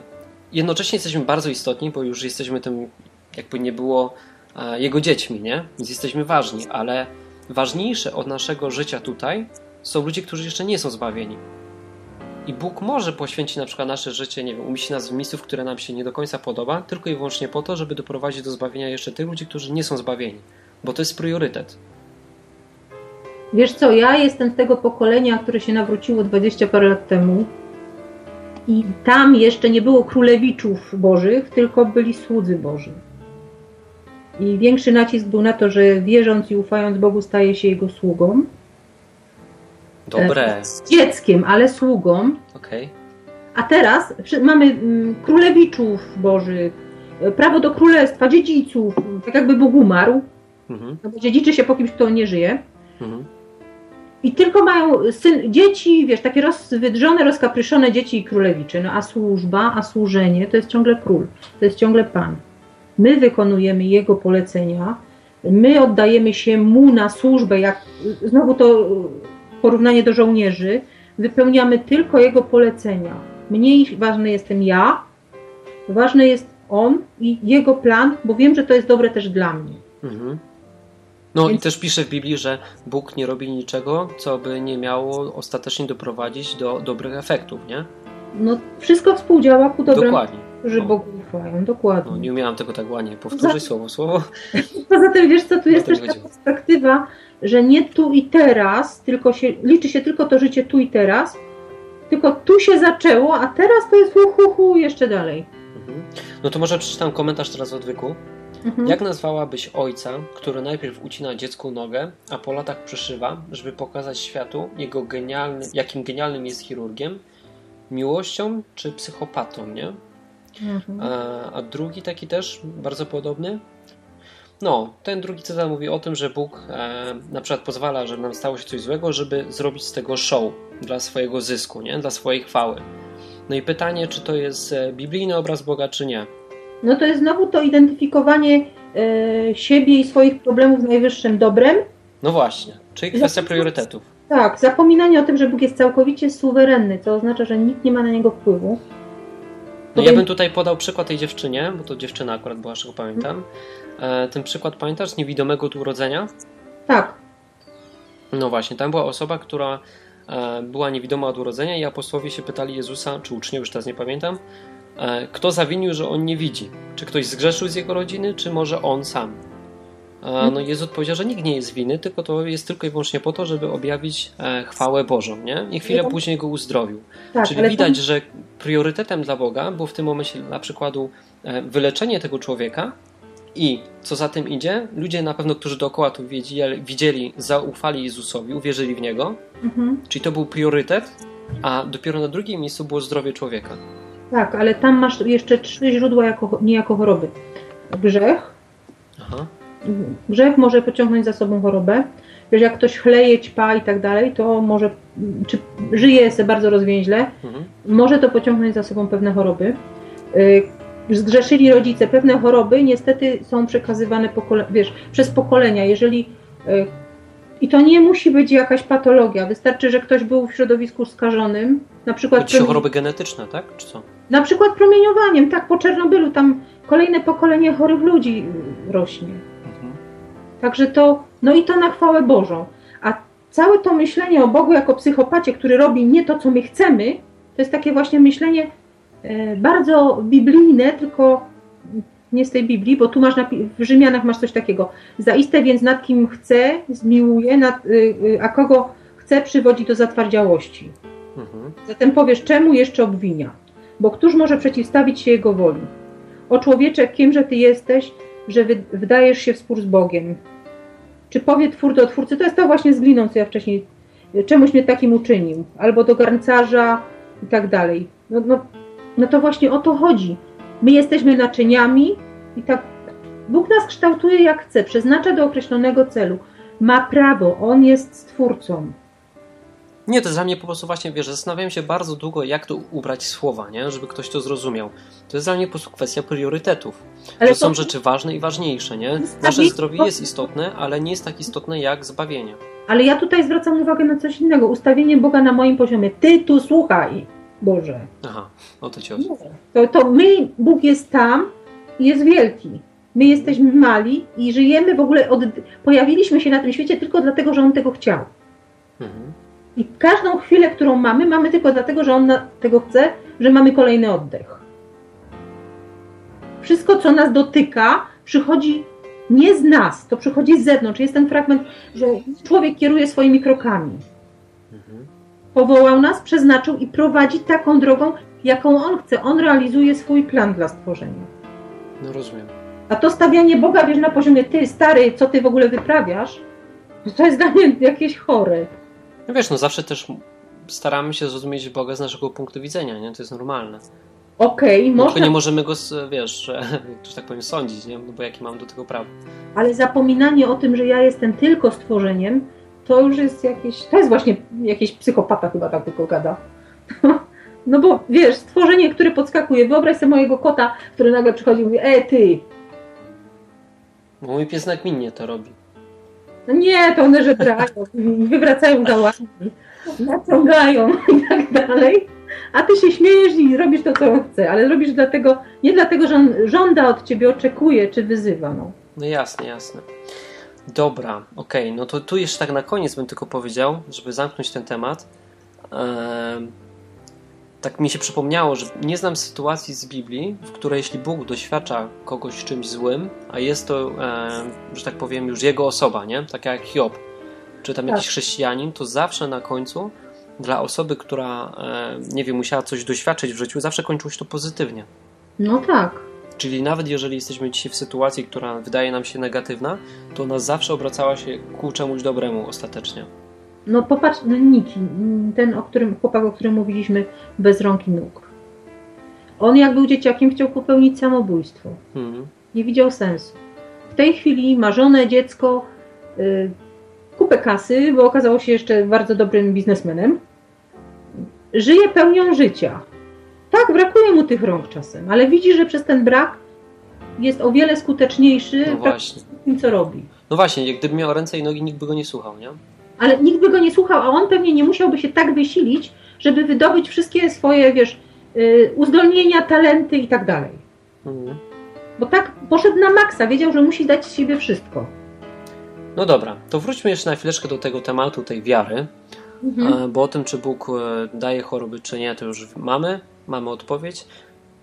jednocześnie jesteśmy bardzo istotni, bo już jesteśmy tym, jakby nie było, e, Jego dziećmi, nie? Więc jesteśmy ważni, ale ważniejsze od naszego życia tutaj są ludzie, którzy jeszcze nie są zbawieni. I Bóg może poświęcić na przykład nasze życie, nie wiem, umieścić nas w miejscu, które nam się nie do końca podoba, tylko i wyłącznie po to, żeby doprowadzić do zbawienia jeszcze tych ludzi, którzy nie są zbawieni. Bo to jest priorytet. Wiesz co, ja jestem z tego pokolenia, które się nawróciło 20 parę lat temu i tam jeszcze nie było królewiczów bożych, tylko byli słudzy Boży. I większy nacisk był na to, że wierząc i ufając Bogu staje się Jego sługą. Dobre. Z dzieckiem, ale sługą. Okej. A teraz mamy mm, królewiczów bożych, e, prawo do królestwa, dziedziców, tak jakby Bóg umarł, Mhm. no bo dziedziczy się po kimś, kto nie żyje. Mhm. I tylko mają syn, dzieci, wiesz, takie rozwydrzone, rozkapryszone dzieci i królewicze. No a służba, a służenie to jest ciągle król, to jest ciągle pan. My wykonujemy jego polecenia, my oddajemy się mu na służbę, jak znowu to porównanie do żołnierzy, wypełniamy tylko jego polecenia. Mniej ważny jestem ja, ważny jest on i jego plan, bo wiem, że to jest dobre też dla mnie. Mhm. No i Więc- też pisze w Biblii, że Bóg nie robi niczego, co by nie miało ostatecznie doprowadzić do dobrych efektów, nie? No, wszystko współdziała ku dobremu, Dokładnie. którzy No. Bogu ufają, dokładnie. No, nie umiałam tego tak ładnie powtórzyć słowo słowo. *laughs* Poza tym, wiesz co, tu jest też ta perspektywa, że nie tu i teraz, tylko się, liczy się tylko to życie tu i teraz, tylko tu się zaczęło, a teraz to jest hu, hu, hu jeszcze dalej. Mhm. No to może przeczytam komentarz teraz od Wyku. Mhm. Jak nazwałabyś ojca, który najpierw ucina dziecku nogę, a po latach przyszywa, żeby pokazać światu, jego genialny, jakim genialnym jest chirurgiem, miłością czy psychopatą, nie? Mhm. A, a drugi taki też bardzo podobny. No, ten drugi cytat mówi o tym, że Bóg e, na przykład pozwala, żeby nam stało się coś złego, żeby zrobić z tego show dla swojego zysku, nie? dla swojej chwały. No i pytanie, czy to jest e, biblijny obraz Boga, czy nie? No to jest znowu to identyfikowanie e, siebie i swoich problemów z najwyższym dobrem. No właśnie, czyli kwestia priorytetów. Tak, zapominanie o tym, że Bóg jest całkowicie suwerenny, co oznacza, że nikt nie ma na niego wpływu. No ja bym tutaj podał przykład tej dziewczynie, bo to dziewczyna akurat była, czego pamiętam. E, ten przykład pamiętasz z niewidomego od urodzenia? Tak, No właśnie, tam była osoba, która e, była niewidoma od urodzenia i apostołowie się pytali Jezusa, czy uczniowie, już teraz nie pamiętam, e, kto zawinił, że on nie widzi. Czy ktoś zgrzeszył z jego rodziny, czy może on sam? E, no Jezus odpowiedział, że nikt nie jest winy, tylko to jest tylko i wyłącznie po to, żeby objawić e, chwałę Bożą, nie? I chwilę później go uzdrowił. tak, Czyli widać, że priorytetem dla Boga było w tym momencie na przykładu e, wyleczenie tego człowieka i co za tym idzie, ludzie na pewno, którzy dookoła to widzieli, widzieli zaufali Jezusowi, uwierzyli w Niego, Mhm. czyli to był priorytet, a dopiero na drugim miejscu było zdrowie człowieka. Tak, ale tam masz jeszcze trzy źródła jako, nie jako choroby. Grzech. Aha. Grzech może pociągnąć za sobą chorobę. Wiesz, jak ktoś chleje, ćpa i tak dalej, to może, czy żyje se bardzo rozwięźle, Mhm. może to pociągnąć za sobą pewne choroby. Y, Zgrzeszyli rodzice, pewne choroby niestety są przekazywane pokole- wiesz, przez pokolenia. Jeżeli y, i to nie musi być jakaś patologia. Wystarczy, że ktoś był w środowisku skażonym, na przykład promi- choroby genetyczne, tak? Czy co? na przykład promieniowaniem, tak, po Czernobylu tam kolejne pokolenie chorych ludzi rośnie. Także to, no i to na chwałę Bożą. A całe to myślenie o Bogu jako psychopacie, który robi nie to, co my chcemy, to jest takie właśnie myślenie e, bardzo biblijne, tylko nie z tej Biblii, bo tu masz w Rzymianach masz coś takiego. Zaiste więc nad kim chce, zmiłuje, nad, y, y, a kogo chce, przywodzi do zatwardziałości. Mhm. Zatem powiesz, czemu jeszcze obwinia? Bo któż może przeciwstawić się jego woli? O człowiecze, kimże ty jesteś, że wy, wdajesz się w spór z Bogiem? Czy powie twór do twórcy, to jest to właśnie z gliną, co ja wcześniej, czemuś mnie takim uczynił, albo do garncarza i tak dalej. No, no, no to właśnie o to chodzi. My jesteśmy naczyniami i tak Bóg nas kształtuje jak chce, przeznacza do określonego celu. Ma prawo, On jest stwórcą. Nie, to jest dla mnie po prostu właśnie, wiesz, zastanawiałem się bardzo długo, jak to ubrać słowa, nie? Żeby ktoś to zrozumiał. To jest dla mnie po prostu kwestia priorytetów. Ale że są to- rzeczy ważne i ważniejsze, nie? Nasze zdrowie jest istotne, ale nie jest tak istotne jak zbawienie. Ale ja tutaj zwracam uwagę na coś innego. Ustawienie Boga na moim poziomie. Ty tu słuchaj. Boże. Aha, o to ci chodzi. To, to my, Bóg jest tam i jest wielki. My jesteśmy mali i żyjemy w ogóle, od, pojawiliśmy się na tym świecie tylko dlatego, że On tego chciał. Mhm. I każdą chwilę, którą mamy, mamy tylko dlatego, że On tego chce, że mamy kolejny oddech. Wszystko, co nas dotyka, przychodzi nie z nas, to przychodzi z zewnątrz. Jest ten fragment, że człowiek kieruje swoimi krokami. Mhm. Powołał nas, przeznaczył i prowadzi taką drogą, jaką On chce. On realizuje swój plan dla stworzenia. No rozumiem. A to stawianie Boga, wiesz, na poziomie ty, stary, co ty w ogóle wyprawiasz, to jest dla mnie jakieś chore. No wiesz, no zawsze też staramy się zrozumieć Boga z naszego punktu widzenia, nie? To jest normalne. Okej, No, można, tylko nie możemy go, wiesz, *laughs* że, tak powiem, sądzić, nie? No bo jaki mam do tego prawo? ale zapominanie o tym, że ja jestem tylko stworzeniem, to już jest jakieś, to jest właśnie jakiś psychopata chyba tak tylko gada. *laughs* No bo wiesz, stworzenie, które podskakuje, wyobraź sobie mojego kota, który nagle przychodzi i mówi, e ty, mój pies nagminnie to robi. No nie, to one żebrają, *laughs* wywracają gałami, naciągają *laughs* i tak dalej. A ty się śmiejesz i robisz to, co on chce, ale robisz dlatego, nie dlatego, że on żąda od ciebie, oczekuje czy wyzywa. No. No jasne, jasne. Dobra, okej, no to tu jeszcze tak na koniec bym tylko powiedział, żeby zamknąć ten temat. Em, tak mi się przypomniało, że nie znam sytuacji z Biblii, w której jeśli Bóg doświadcza kogoś czymś złym, a jest to, em, że tak powiem, już jego osoba, nie? Tak jak Hiob, czy tam Tak. jakiś chrześcijanin, to zawsze na końcu dla osoby, która, em, nie wiem, musiała coś doświadczyć w życiu, zawsze kończyło się to pozytywnie. no tak. Czyli nawet jeżeli jesteśmy dzisiaj w sytuacji, która wydaje nam się negatywna, to ona zawsze obracała się ku czemuś dobremu ostatecznie. No popatrz, no Niki, ten o którym, chłopak, o którym mówiliśmy, bez rąk i nóg. On jak był dzieciakiem chciał popełnić samobójstwo. Mhm. Nie widział sensu. W tej chwili ma żonę, dziecko, y, kupę kasy, bo okazało się jeszcze bardzo dobrym biznesmenem. Żyje pełnią życia. Tak, brakuje mu tych rąk czasem, ale widzi, że przez ten brak jest o wiele skuteczniejszy No w tym, co robi. No właśnie, jak gdyby miał ręce i nogi, nikt by go nie słuchał, nie? Ale nikt by go nie słuchał, a on pewnie nie musiałby się tak wysilić, żeby wydobyć wszystkie swoje, wiesz, y, uzdolnienia, talenty i tak dalej. Mhm. Bo tak poszedł na maksa, wiedział, że musi dać z siebie wszystko. No dobra, to wróćmy jeszcze na chwileczkę do tego tematu, tej wiary, e, bo o tym, czy Bóg e, daje choroby, czy nie, to już mamy, mamy odpowiedź.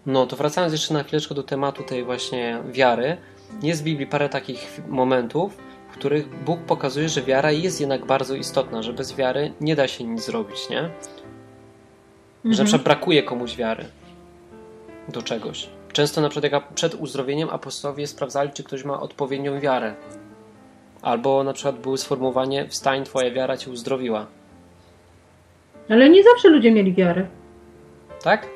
No to wracając jeszcze na chwileczkę do tematu tej właśnie wiary, jest w Biblii parę takich momentów, których Bóg pokazuje, że wiara jest jednak bardzo istotna, że bez wiary nie da się nic zrobić, nie? Że na Mhm. przykład brakuje komuś wiary do czegoś. Często na przykład jak przed uzdrowieniem apostołowie sprawdzali, czy ktoś ma odpowiednią wiarę. Albo na przykład było sformułowanie wstań, twoja wiara cię uzdrowiła. Ale nie zawsze ludzie mieli wiarę. Tak?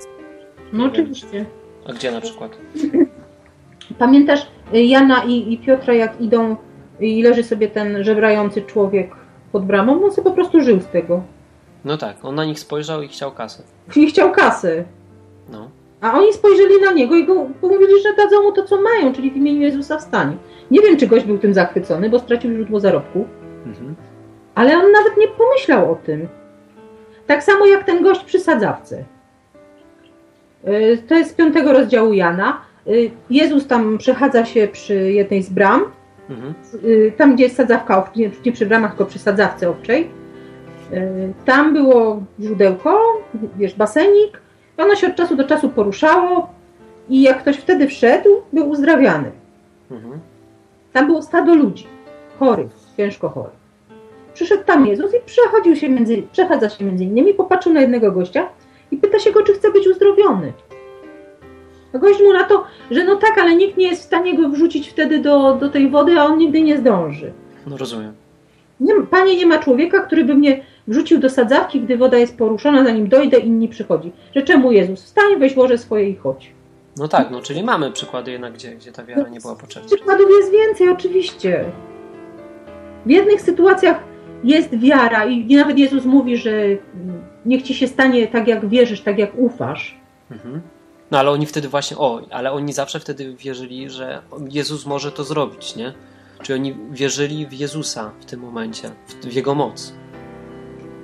No Nie wiem. oczywiście. A gdzie na przykład? *laughs* Pamiętasz y, Jana i, i Piotra, jak idą i leży sobie ten żebrający człowiek pod bramą? On sobie po prostu żył z tego. No tak, on na nich spojrzał i chciał kasę. *laughs* I chciał kasy. No. A oni spojrzeli na niego i go mówili, że dadzą mu to, co mają, czyli w imieniu Jezusa wstanie. Nie wiem, czy gość był tym zachwycony, bo stracił źródło zarobku, Mhm. ale on nawet nie pomyślał o tym. Tak samo jak ten gość przy sadzawce. Y, To jest z piątego rozdziału Jana. Y, Jezus tam przechadza się przy jednej z bram, Mhm. y, tam gdzie jest sadzawka, owcza, nie, nie przy bramach, tylko przy sadzawce owczej. Y, Tam było źródełko, wiesz, basenik. Ono się od czasu do czasu poruszało i jak ktoś wtedy wszedł, był uzdrawiany. Mhm. Tam było stado ludzi, chorych, ciężko chorych. Przyszedł tam Jezus i przechodził się między, przechadza się między innymi, popatrzył na jednego gościa i pyta się go, czy chce być uzdrowiony. A gość mu na to, że no tak, ale nikt nie jest w stanie go wrzucić wtedy do, do tej wody, a on nigdy nie zdąży. No rozumiem. Nie, panie, nie ma człowieka, który by mnie wrzucił do sadzawki, gdy woda jest poruszona, zanim dojdę, inni przychodzi. Że czemu Jezus? Wstań, weź łoże swoje i chodź. No tak, no czyli mamy przykłady jednak, gdzie, gdzie ta wiara nie była potrzebna. Przykładów jest więcej, oczywiście. W jednych sytuacjach jest wiara i nawet Jezus mówi, że niech ci się stanie tak, jak wierzysz, tak, jak ufasz. Mhm. No ale oni wtedy właśnie, o, ale oni zawsze wtedy wierzyli, że Jezus może to zrobić, nie? Czyli oni wierzyli w Jezusa w tym momencie, w, w Jego moc.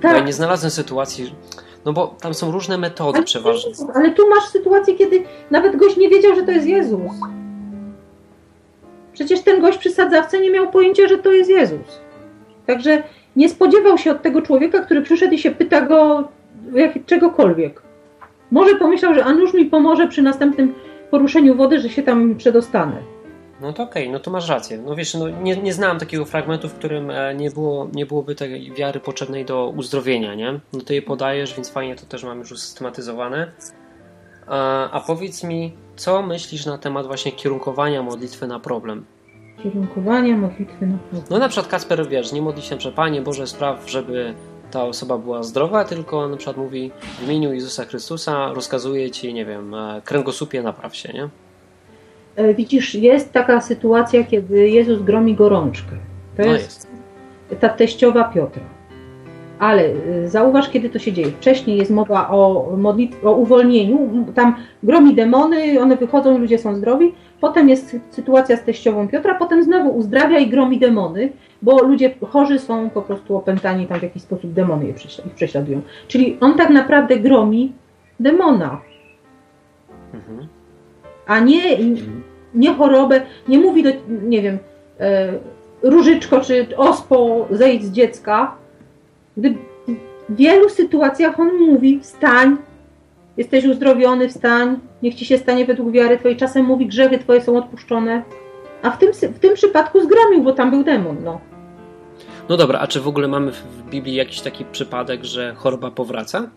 Bo ja Tak, nie znalazłem sytuacji, No bo tam są różne metody Ale, przeważnie. ale tu masz sytuację, kiedy nawet gość nie wiedział, że to jest Jezus. Przecież ten gość przy sadzawce nie miał pojęcia, że to jest Jezus. Także nie spodziewał się od tego człowieka, który przyszedł i się pyta go jak, czegokolwiek. Może pomyślał, że a nuż mi pomoże przy następnym poruszeniu wody, że się tam przedostanę. No to okej, no to masz rację. No wiesz, no nie, nie znałem takiego fragmentu, w którym e, nie, było, nie byłoby tej wiary potrzebnej do uzdrowienia, nie? No ty je podajesz, więc fajnie to też mam już usystematyzowane. A, a powiedz mi, co myślisz na temat właśnie kierunkowania modlitwy na problem? Kierunkowania modlitwy na problem. No na przykład Kasper, wiesz, nie modli się, że Panie Boże spraw, żeby ta osoba była zdrowa, tylko na przykład mówi w imieniu Jezusa Chrystusa rozkazuje Ci, nie wiem, e, kręgosłupie napraw się, nie? E, Widzisz, jest taka sytuacja, kiedy Jezus gromi gorączkę. To No jest, ta teściowa Piotra. Ale y, zauważ, kiedy to się dzieje. Wcześniej jest mowa o, modlit- o uwolnieniu. Tam gromi demony, one wychodzą, ludzie są zdrowi. Potem jest sytuacja z teściową Piotra, potem znowu uzdrawia i gromi demony, bo ludzie chorzy są po prostu opętani, tam w jakiś sposób demony ich prześladują. Czyli on tak naprawdę gromi demona, Mhm. a nie, nie chorobę, nie mówi do, nie wiem, e, różyczko czy ospo, zejdź z dziecka. Gdy w wielu sytuacjach on mówi, wstań, jesteś uzdrowiony, wstań, niech ci się stanie według wiary twojej. Czasem mówi, grzechy twoje są odpuszczone. A w tym, w tym przypadku zgromił, bo tam był demon, no. No dobra, a czy w ogóle mamy w- Biblii jakiś taki przypadek, że choroba powraca?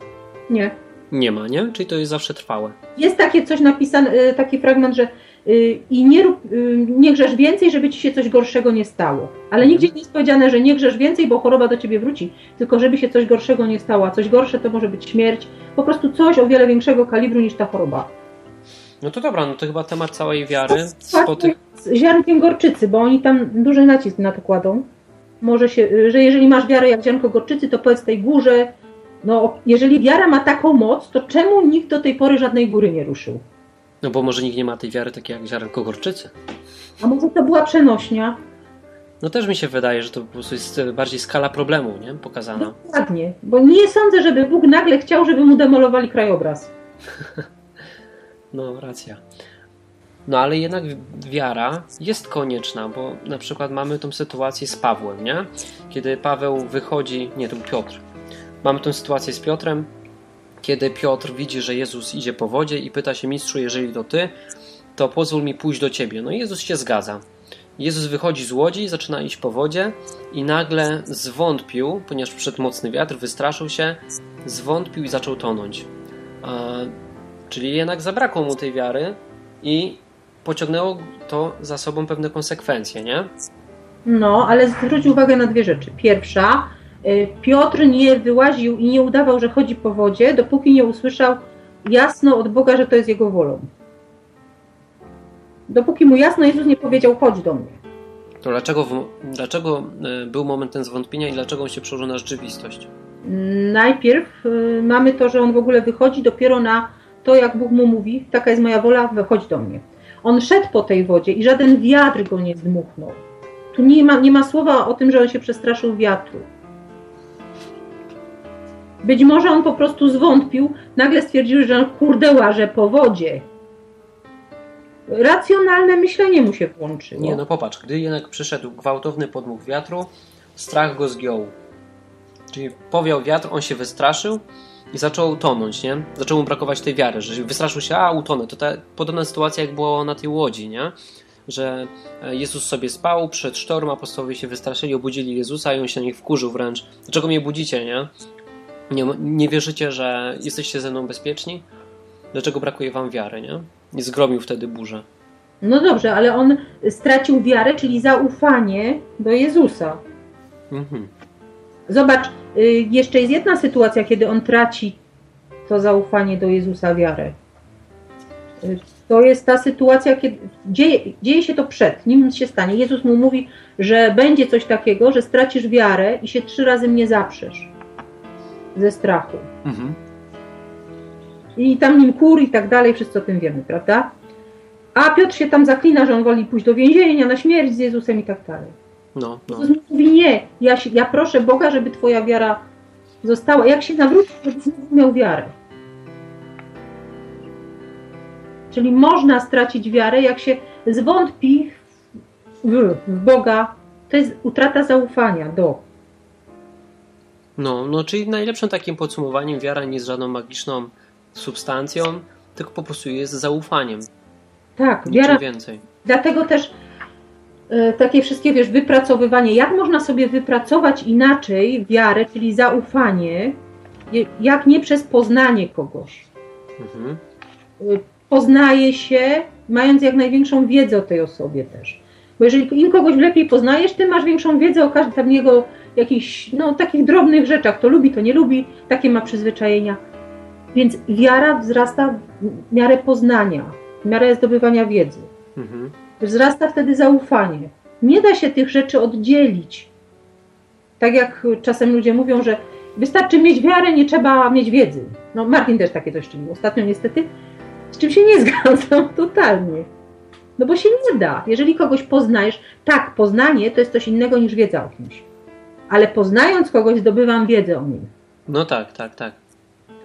Nie. Nie ma, nie? Czyli to jest zawsze trwałe. Jest takie coś napisane, e, taki fragment, że y, i nie, rób, y, nie grzesz więcej, żeby ci się coś gorszego nie stało. Ale nigdzie nie jest powiedziane, że nie grzesz więcej, bo choroba do ciebie wróci, tylko żeby się coś gorszego nie stało. A coś gorsze to może być śmierć, po prostu coś o wiele większego kalibru niż ta choroba. No to dobra, no to chyba temat całej wiary spoty... z ziarnkiem gorczycy, bo oni tam duży nacisk na to kładą. Może się, że jeżeli masz wiarę jak ziarnko gorczycy, to powiedz tej górze, no jeżeli wiara ma taką moc, to czemu nikt do tej pory żadnej góry nie ruszył? No bo może nikt nie ma tej wiary takiej jak ziarenko gorczycy. A może to była przenośnia? No też mi się wydaje, że to po prostu jest bardziej skala problemu, nie? Pokazana. Dokładnie, bo nie sądzę, żeby Bóg nagle chciał, żeby mu demolowali krajobraz. *laughs* No, racja. No ale jednak wiara jest konieczna, bo na przykład mamy tą sytuację z Pawłem, nie? Kiedy Paweł wychodzi, nie, to był Piotr. Mamy tą sytuację z Piotrem, kiedy Piotr widzi, że Jezus idzie po wodzie i pyta się mistrzu, jeżeli to ty, to pozwól mi pójść do ciebie. No Jezus się zgadza. Jezus wychodzi z łodzi, zaczyna iść po wodzie i nagle zwątpił, ponieważ przyszedł mocny wiatr, wystraszył się, zwątpił i zaczął tonąć. A, czyli jednak zabrakło mu tej wiary i pociągnęło to za sobą pewne konsekwencje, nie? No, ale zwróć uwagę na dwie rzeczy. Pierwsza, y, Piotr nie wyłaził i nie udawał, że chodzi po wodzie, dopóki nie usłyszał jasno od Boga, że to jest jego wolą. Dopóki mu jasno Jezus nie powiedział, chodź do mnie. To dlaczego, dlaczego y, był moment ten zwątpienia i dlaczego on się przełożył na rzeczywistość? Najpierw y, mamy to, że on w ogóle wychodzi dopiero na to, jak Bóg mu mówi, taka jest moja wola, wychodź do mnie. On szedł po tej wodzie i żaden wiatr go nie zdmuchnął. Tu nie ma, nie ma słowa o tym, że on się przestraszył wiatru. Być może on po prostu zwątpił, nagle stwierdził, że kurde łaże po wodzie. Racjonalne myślenie mu się włączyło. Nie, no popatrz, gdy jednak przyszedł gwałtowny podmuch wiatru, strach go zgiął. Czyli powiał wiatr, on się wystraszył i zaczął tonąć, nie? Zaczął mu brakować tej wiary, że wystraszył się, a utonę. To ta podobna sytuacja jak było na tej łodzi, nie? Że e, Jezus sobie spał, przed sztorm, apostołowie się wystraszyli, obudzili Jezusa i on się na nich wkurzył wręcz. Dlaczego mnie budzicie, nie? Nie, nie wierzycie, że jesteście ze mną bezpieczni? Dlaczego brakuje wam wiary, nie? I zgromił wtedy burzę. No dobrze, ale on stracił wiarę, czyli zaufanie do Jezusa. Mhm. Zobacz, jeszcze jest jedna sytuacja, kiedy on traci to zaufanie do Jezusa, wiarę. Y, To jest ta sytuacja, kiedy dzieje, dzieje się to przed, nim się stanie. Jezus mu mówi, że będzie coś takiego, że stracisz wiarę i się trzy razy mnie zaprzesz ze strachu. Mhm. I tam nim kur i tak dalej, wszyscy o tym wiemy, prawda? A Piotr się tam zaklina, że on woli pójść do więzienia, na śmierć z Jezusem i tak dalej. No, no. Jezus mówi, nie, ja, się- ja proszę Boga, żeby twoja wiara została, jak się nawróci, to znowu miał wiarę. Czyli można stracić wiarę, jak się zwątpi w, w Boga. To jest utrata zaufania do. No, no, czyli najlepszym takim podsumowaniem wiara nie jest żadną magiczną substancją, tylko po prostu jest zaufaniem. Tak, Niczym wiara. więcej. Dlatego też takie wszystkie, wiesz, wypracowywanie. Jak można sobie wypracować inaczej wiarę, czyli zaufanie, jak nie przez poznanie kogoś. Mhm. Y, Poznaje się, mając jak największą wiedzę o tej osobie też. Bo jeżeli im kogoś lepiej poznajesz, ty masz większą wiedzę o każdym tam jego jakichś, no, takich drobnych rzeczach. To lubi, to nie lubi, takie ma przyzwyczajenia. Więc wiara wzrasta w miarę poznania, w miarę zdobywania wiedzy. Mhm. Wzrasta wtedy zaufanie. Nie da się tych rzeczy oddzielić. Tak jak czasem ludzie mówią, że wystarczy mieć wiarę, nie trzeba mieć wiedzy. No Martin też takie coś czynił ostatnio niestety, z czym się nie *laughs* zgadzam totalnie. No bo się nie da. Jeżeli kogoś poznajesz, tak, poznanie to jest coś innego niż wiedza o kimś. Ale poznając kogoś, zdobywam wiedzę o nim. No tak, tak, tak.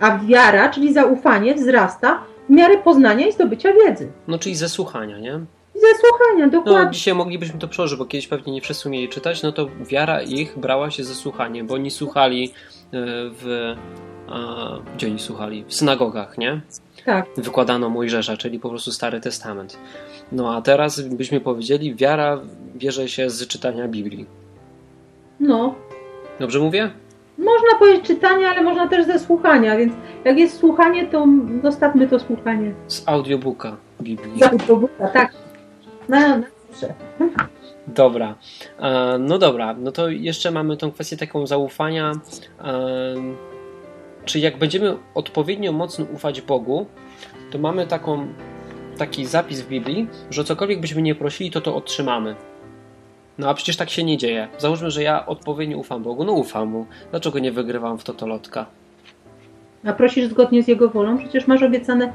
A wiara, czyli zaufanie, wzrasta w miarę poznania i zdobycia wiedzy. No czyli ze słuchania, nie? I ze słuchania, No dokładnie. dzisiaj moglibyśmy to przełożyć, bo kiedyś pewnie nie wszyscy umieli czytać, no to wiara ich brała się ze słuchaniem, bo oni słuchali e, w... A, gdzie oni słuchali? W synagogach, nie? Tak. Wykładano Mojżesza, czyli po prostu Stary Testament. No a teraz byśmy powiedzieli, wiara bierze się z czytania Biblii. No, Dobrze mówię? Można powiedzieć czytanie, ale można też ze słuchania, więc jak jest słuchanie, to zostawmy to słuchanie. Z audiobooka Biblii. Z autobusa, tak. Na, na zawsze. Dobra. E, No dobra, no to jeszcze mamy tą kwestię taką zaufania. E, Czy jak będziemy odpowiednio mocno ufać Bogu, to mamy taką, taki zapis w Biblii, że cokolwiek byśmy nie prosili, to to otrzymamy. No a przecież tak się nie dzieje. Załóżmy, że ja odpowiednio ufam Bogu. No ufam Mu. Dlaczego nie wygrywam w totolotka? A prosisz zgodnie z Jego wolą? Przecież masz obiecane,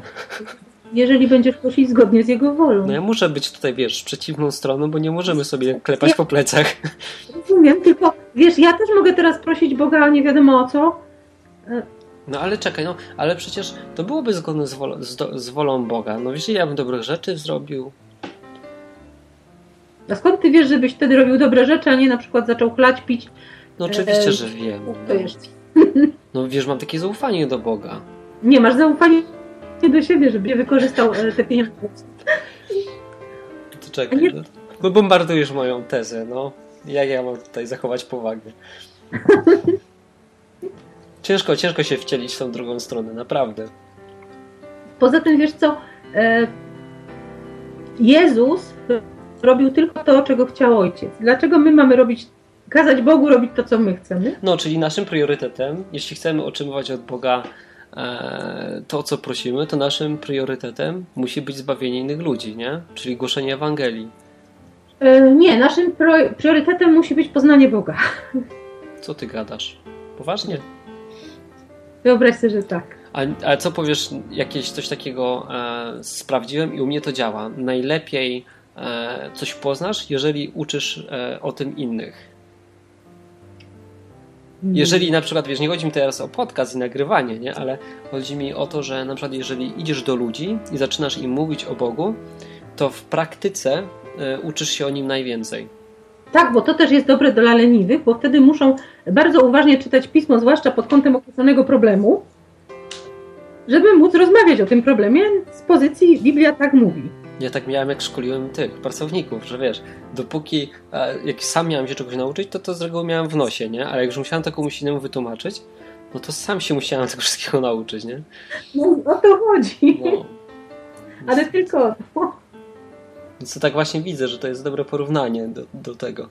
jeżeli będziesz prosić zgodnie z Jego wolą. No ja muszę być tutaj, wiesz, przeciwną stroną, bo nie możemy sobie klepać po plecach. Rozumiem, tylko wiesz, ja też mogę teraz prosić Boga nie wiadomo o co. No ale czekaj, no ale przecież to byłoby zgodne z, wol- z, z wolą Boga. No wiesz, ja bym dobrych rzeczy zrobił. A skąd ty wiesz, żebyś wtedy robił dobre rzeczy, a nie na przykład zaczął chlać, pić? No oczywiście, Eee, że wiem. No. no wiesz, mam takie zaufanie do Boga. Nie masz zaufania do siebie, żeby wykorzystał e, te pieniądze. To czekaj, Nie- no, bo bombardujesz moją tezę, no. Jak ja mam tutaj zachować powagę? *laughs* Ciężko, ciężko się wcielić w tą drugą stronę, naprawdę. Poza tym, wiesz co, e, Jezus robił tylko to, czego chciał Ojciec. Dlaczego my mamy robić, kazać Bogu robić to, co my chcemy? No, czyli naszym priorytetem, jeśli chcemy otrzymywać od Boga e, to, co prosimy, to naszym priorytetem musi być zbawienie innych ludzi, nie? Czyli głoszenie Ewangelii. E, nie, naszym priorytetem musi być poznanie Boga. *laughs* Co ty gadasz? Poważnie? Wyobraź sobie, że tak. A, a co powiesz, jakieś coś takiego e, sprawdziłem i u mnie to działa. Najlepiej e, coś poznasz, jeżeli uczysz e, o tym innych. Jeżeli na przykład, wiesz, nie chodzi mi teraz o podcast i nagrywanie, nie? ale chodzi mi o to, że na przykład jeżeli idziesz do ludzi i zaczynasz im mówić o Bogu, to w praktyce e, uczysz się o nim najwięcej. Tak, bo to też jest dobre dla leniwych, bo wtedy muszą bardzo uważnie czytać pismo, zwłaszcza pod kątem określonego problemu, żeby móc rozmawiać o tym problemie z pozycji Biblia tak mówi. Ja tak miałem, jak szkoliłem tych pracowników, że wiesz, dopóki jak sam miałem się czegoś nauczyć, to to z reguły miałem w nosie, nie? Ale jak już musiałem to komuś innemu wytłumaczyć, no to sam się musiałem tego wszystkiego nauczyć, nie? No o to chodzi. No. Ale tylko no. Więc to tak właśnie widzę, że to jest dobre porównanie do, do tego.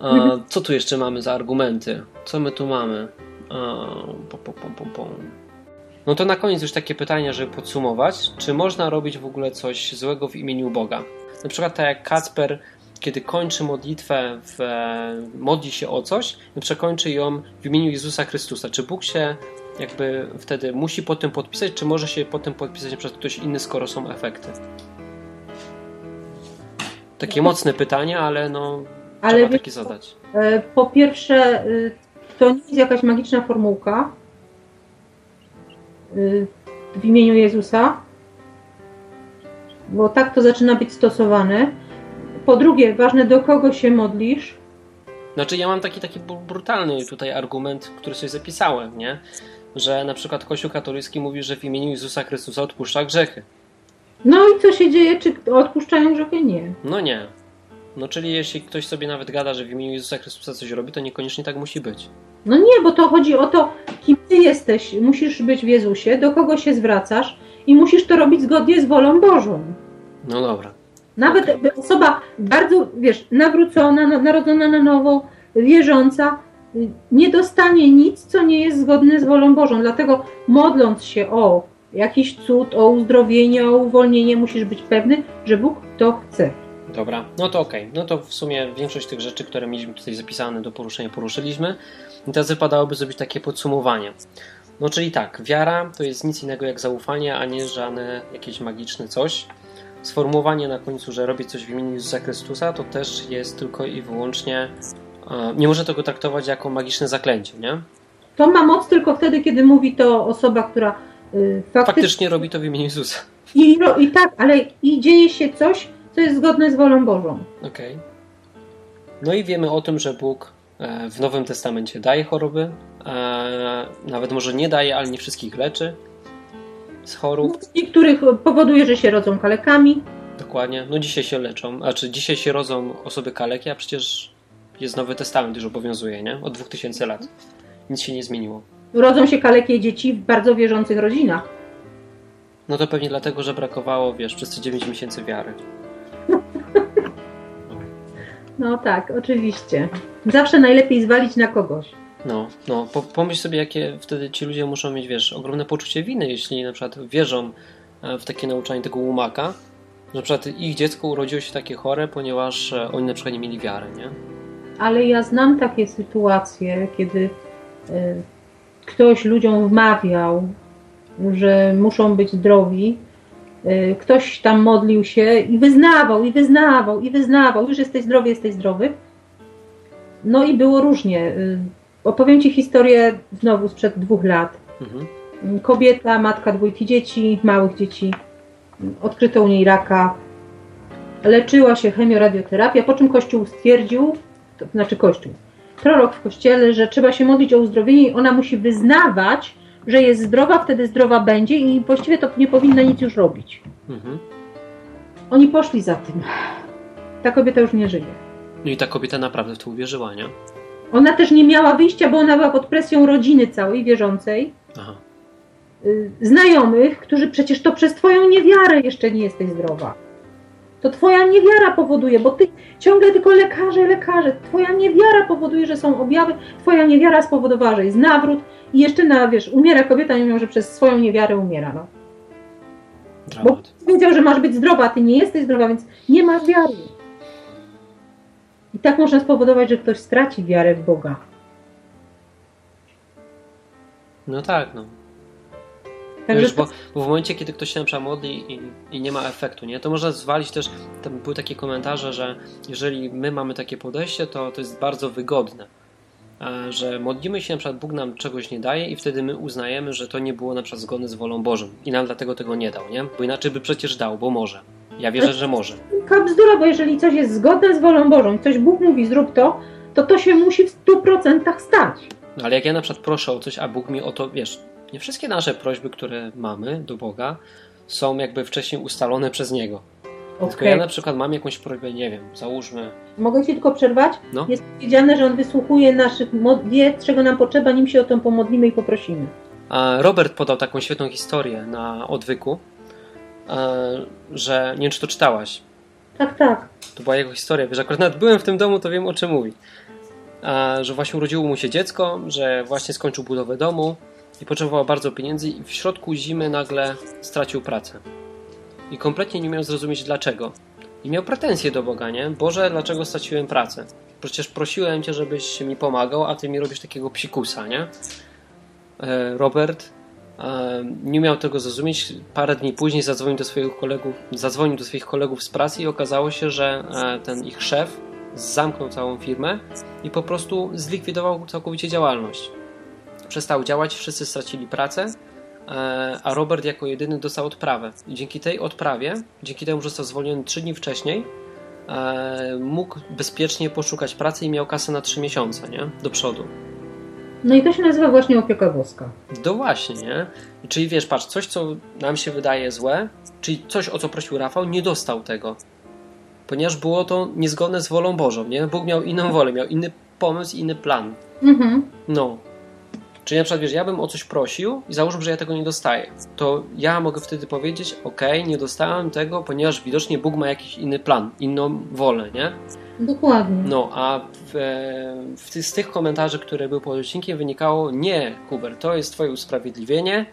A, Mhm. co tu jeszcze mamy za argumenty? Co my tu mamy? A, pom, pom, pom, pom. No to na koniec już takie pytanie, żeby podsumować. Czy można robić w ogóle coś złego w imieniu Boga? Na przykład tak jak Kacper, kiedy kończy modlitwę, w, e, modli się o coś i przekończy ją w imieniu Jezusa Chrystusa. Czy Bóg się jakby wtedy musi po tym podpisać, czy może się po tym podpisać na przykład ktoś inny, skoro są efekty? Takie mocne pytanie, ale no Ale trzeba wiesz takie zadać. E, Po pierwsze, y, to nie jest jakaś magiczna formułka w imieniu Jezusa, bo tak to zaczyna być stosowane. Po drugie, ważne do kogo się modlisz. Znaczy ja mam taki taki brutalny tutaj argument, który sobie zapisałem, nie? Że na przykład Kościół katolicki mówi, że w imieniu Jezusa Chrystusa odpuszcza grzechy. No i co się dzieje? Czy odpuszczają grzechy? Nie. No nie. No czyli jeśli ktoś sobie nawet gada, że w imieniu Jezusa Chrystusa coś robi, to niekoniecznie tak musi być. No nie, bo to chodzi o to, kim ty jesteś. Musisz być w Jezusie, do kogo się zwracasz i musisz to robić zgodnie z wolą Bożą. No dobra. Nawet okay. osoba bardzo, wiesz, nawrócona, narodzona na nowo, wierząca, nie dostanie nic, co nie jest zgodne z wolą Bożą. Dlatego modląc się o jakiś cud, o uzdrowienie, o uwolnienie, musisz być pewny, że Bóg to chce. Dobra, no to okej. Okay. No to w sumie większość tych rzeczy, które mieliśmy tutaj zapisane do poruszenia, poruszyliśmy. I teraz wypadałoby zrobić takie podsumowanie. No czyli tak, wiara to jest nic innego jak zaufanie, a nie żadne jakieś magiczne coś. Sformułowanie na końcu, że robię coś w imieniu Jezusa Chrystusa, to też jest tylko i wyłącznie. Nie można tego traktować jako magiczne zaklęcie, nie? To ma moc tylko wtedy, kiedy mówi to osoba, która yy, faktycznie... faktycznie robi to w imieniu Jezusa. I, I tak, ale i dzieje się coś, co jest zgodne z wolą Bożą. Okej. Okay. No i wiemy o tym, że Bóg e, w Nowym Testamencie daje choroby, e, nawet może nie daje, ale nie wszystkich leczy z chorób. Niektórych powoduje, że się rodzą kalekami. Dokładnie. No dzisiaj się leczą, a czy dzisiaj się rodzą osoby kaleki, a przecież jest Nowy Testament już obowiązuje, nie? Od 2000 lat. Nic się nie zmieniło. Rodzą się kalekie dzieci w bardzo wierzących rodzinach. No to pewnie dlatego, że brakowało, wiesz, przez te 9 miesięcy wiary. No tak, oczywiście. Zawsze najlepiej zwalić na kogoś. No, no, pomyśl sobie, jakie wtedy ci ludzie muszą mieć, wiesz, ogromne poczucie winy, jeśli na przykład wierzą e, w takie nauczanie tego łumaka, że na przykład ich dziecko urodziło się takie chore, ponieważ e, oni na przykład nie mieli wiary, nie? Ale ja znam takie sytuacje, kiedy y, ktoś ludziom wmawiał, że muszą być zdrowi, ktoś tam modlił się i wyznawał, i wyznawał, i wyznawał, już jesteś zdrowy, jesteś zdrowy. No i było różnie. Y, opowiem Ci historię znowu sprzed dwóch lat. Mhm. Kobieta, matka dwójki dzieci, małych dzieci. Odkryto u niej raka. Leczyła się chemioradioterapia, po czym Kościół stwierdził, to znaczy Kościół, prorok w Kościele, że trzeba się modlić o uzdrowienie i ona musi wyznawać, że jest zdrowa, wtedy zdrowa będzie i właściwie to nie powinna nic już robić. Mhm. Oni poszli za tym. Ta kobieta już nie żyje. No i ta kobieta naprawdę w to uwierzyła, nie? Ona też nie miała wyjścia, bo ona była pod presją rodziny całej wierzącej. Aha. Y, znajomych, którzy przecież to przez Twoją niewiarę jeszcze nie jesteś zdrowa. To Twoja niewiara powoduje, bo Ty ciągle tylko lekarze, lekarze. Twoja niewiara powoduje, że są objawy. Twoja niewiara spowodowała, że jest nawrót, i jeszcze na, wiesz, umiera kobieta, mimo że przez swoją niewiarę umiera, no. Bo powiedział, że masz być zdrowa, a ty nie jesteś zdrowa, więc nie masz wiary. I tak można spowodować, że ktoś straci wiarę w Boga. No tak, no. Także Wiesz, bo, bo, w momencie, kiedy ktoś się na przykład modli i, i, nie ma efektu, nie, to można zwalić też, tam były takie komentarze, że jeżeli my mamy takie podejście, to to jest bardzo wygodne że modlimy się, na przykład Bóg nam czegoś nie daje i wtedy my uznajemy, że to nie było na przykład zgodne z wolą Bożą i nam dlatego tego nie dał, nie? Bo inaczej by przecież dał, bo może. Ja wierzę, że może. Bzdura, bo jeżeli coś jest zgodne z wolą Bożą, coś Bóg mówi zrób to, to to się musi w 100% stać. No ale jak ja na przykład proszę o coś, a Bóg mi o to, wiesz, nie wszystkie nasze prośby, które mamy do Boga są jakby wcześniej ustalone przez Niego. Okay. Tylko ja na przykład mam jakąś prośbę, nie wiem, załóżmy. Mogę Ci tylko przerwać? No. Jest powiedziane, że On wysłuchuje naszych, wie, czego nam potrzeba, nim się o to pomodlimy i poprosimy. Robert podał taką świetną historię na odwyku, że nie wiem, czy to czytałaś. Tak, tak. To była jego historia. Wiesz, akurat nawet byłem w tym domu, to wiem o czym mówi. Że właśnie urodziło mu się dziecko, że właśnie skończył budowę domu i potrzebował bardzo pieniędzy i w środku zimy nagle stracił pracę i kompletnie nie miał zrozumieć dlaczego. I miał pretensje do Boga, nie? Boże, dlaczego straciłem pracę? Przecież prosiłem Cię, żebyś mi pomagał, a Ty mi robisz takiego psikusa, nie? E, Robert e, nie miał tego zrozumieć. Parę dni później zadzwonił do swoich kolegów, zadzwonił do swoich kolegów z pracy i okazało się, że e, ten ich szef zamknął całą firmę i po prostu zlikwidował całkowicie działalność. Przestał działać, wszyscy stracili pracę, e, a Robert jako jedyny dostał odprawę. I dzięki tej odprawie, dzięki temu, że został zwolniony 3 dni wcześniej, e, mógł bezpiecznie poszukać pracy i miał kasę na 3 miesiące, nie? Do przodu. No i to się nazywa właśnie opieka boska. No właśnie, nie? Czyli wiesz, patrz, coś, co nam się wydaje złe, czyli coś, o co prosił Rafał, nie dostał tego. Ponieważ było to niezgodne z wolą Bożą, nie? Bóg miał inną wolę, miał inny pomysł, inny plan. Mhm. No. Czyli na przykład, wiesz, ja bym o coś prosił i załóżmy, że ja tego nie dostaję. To ja mogę wtedy powiedzieć, ok, nie dostałem tego, ponieważ widocznie Bóg ma jakiś inny plan, inną wolę, nie? Dokładnie. No, a w, e, w ty, z tych komentarzy, które były pod odcinkiem, wynikało nie, Kuber, to jest twoje usprawiedliwienie,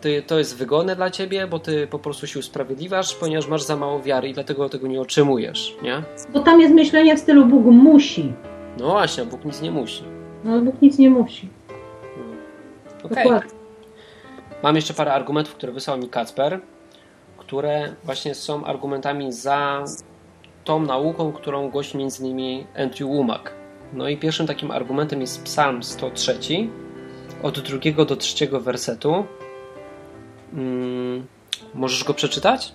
ty, to jest wygodne dla ciebie, bo ty po prostu się usprawiedliwiasz, ponieważ masz za mało wiary i dlatego tego nie otrzymujesz, nie? Bo tam jest myślenie w stylu Bóg musi. No właśnie, Bóg nic nie musi. No Bóg nic nie musi. Okej. Dokładnie. Mam jeszcze parę argumentów, które wysłał mi Kacper, które właśnie są argumentami za tą nauką, którą głosi między innymi Andrew Womack. No i pierwszym takim argumentem jest Psalm 103, od drugiego do trzeciego wersetu. Mm, możesz go przeczytać?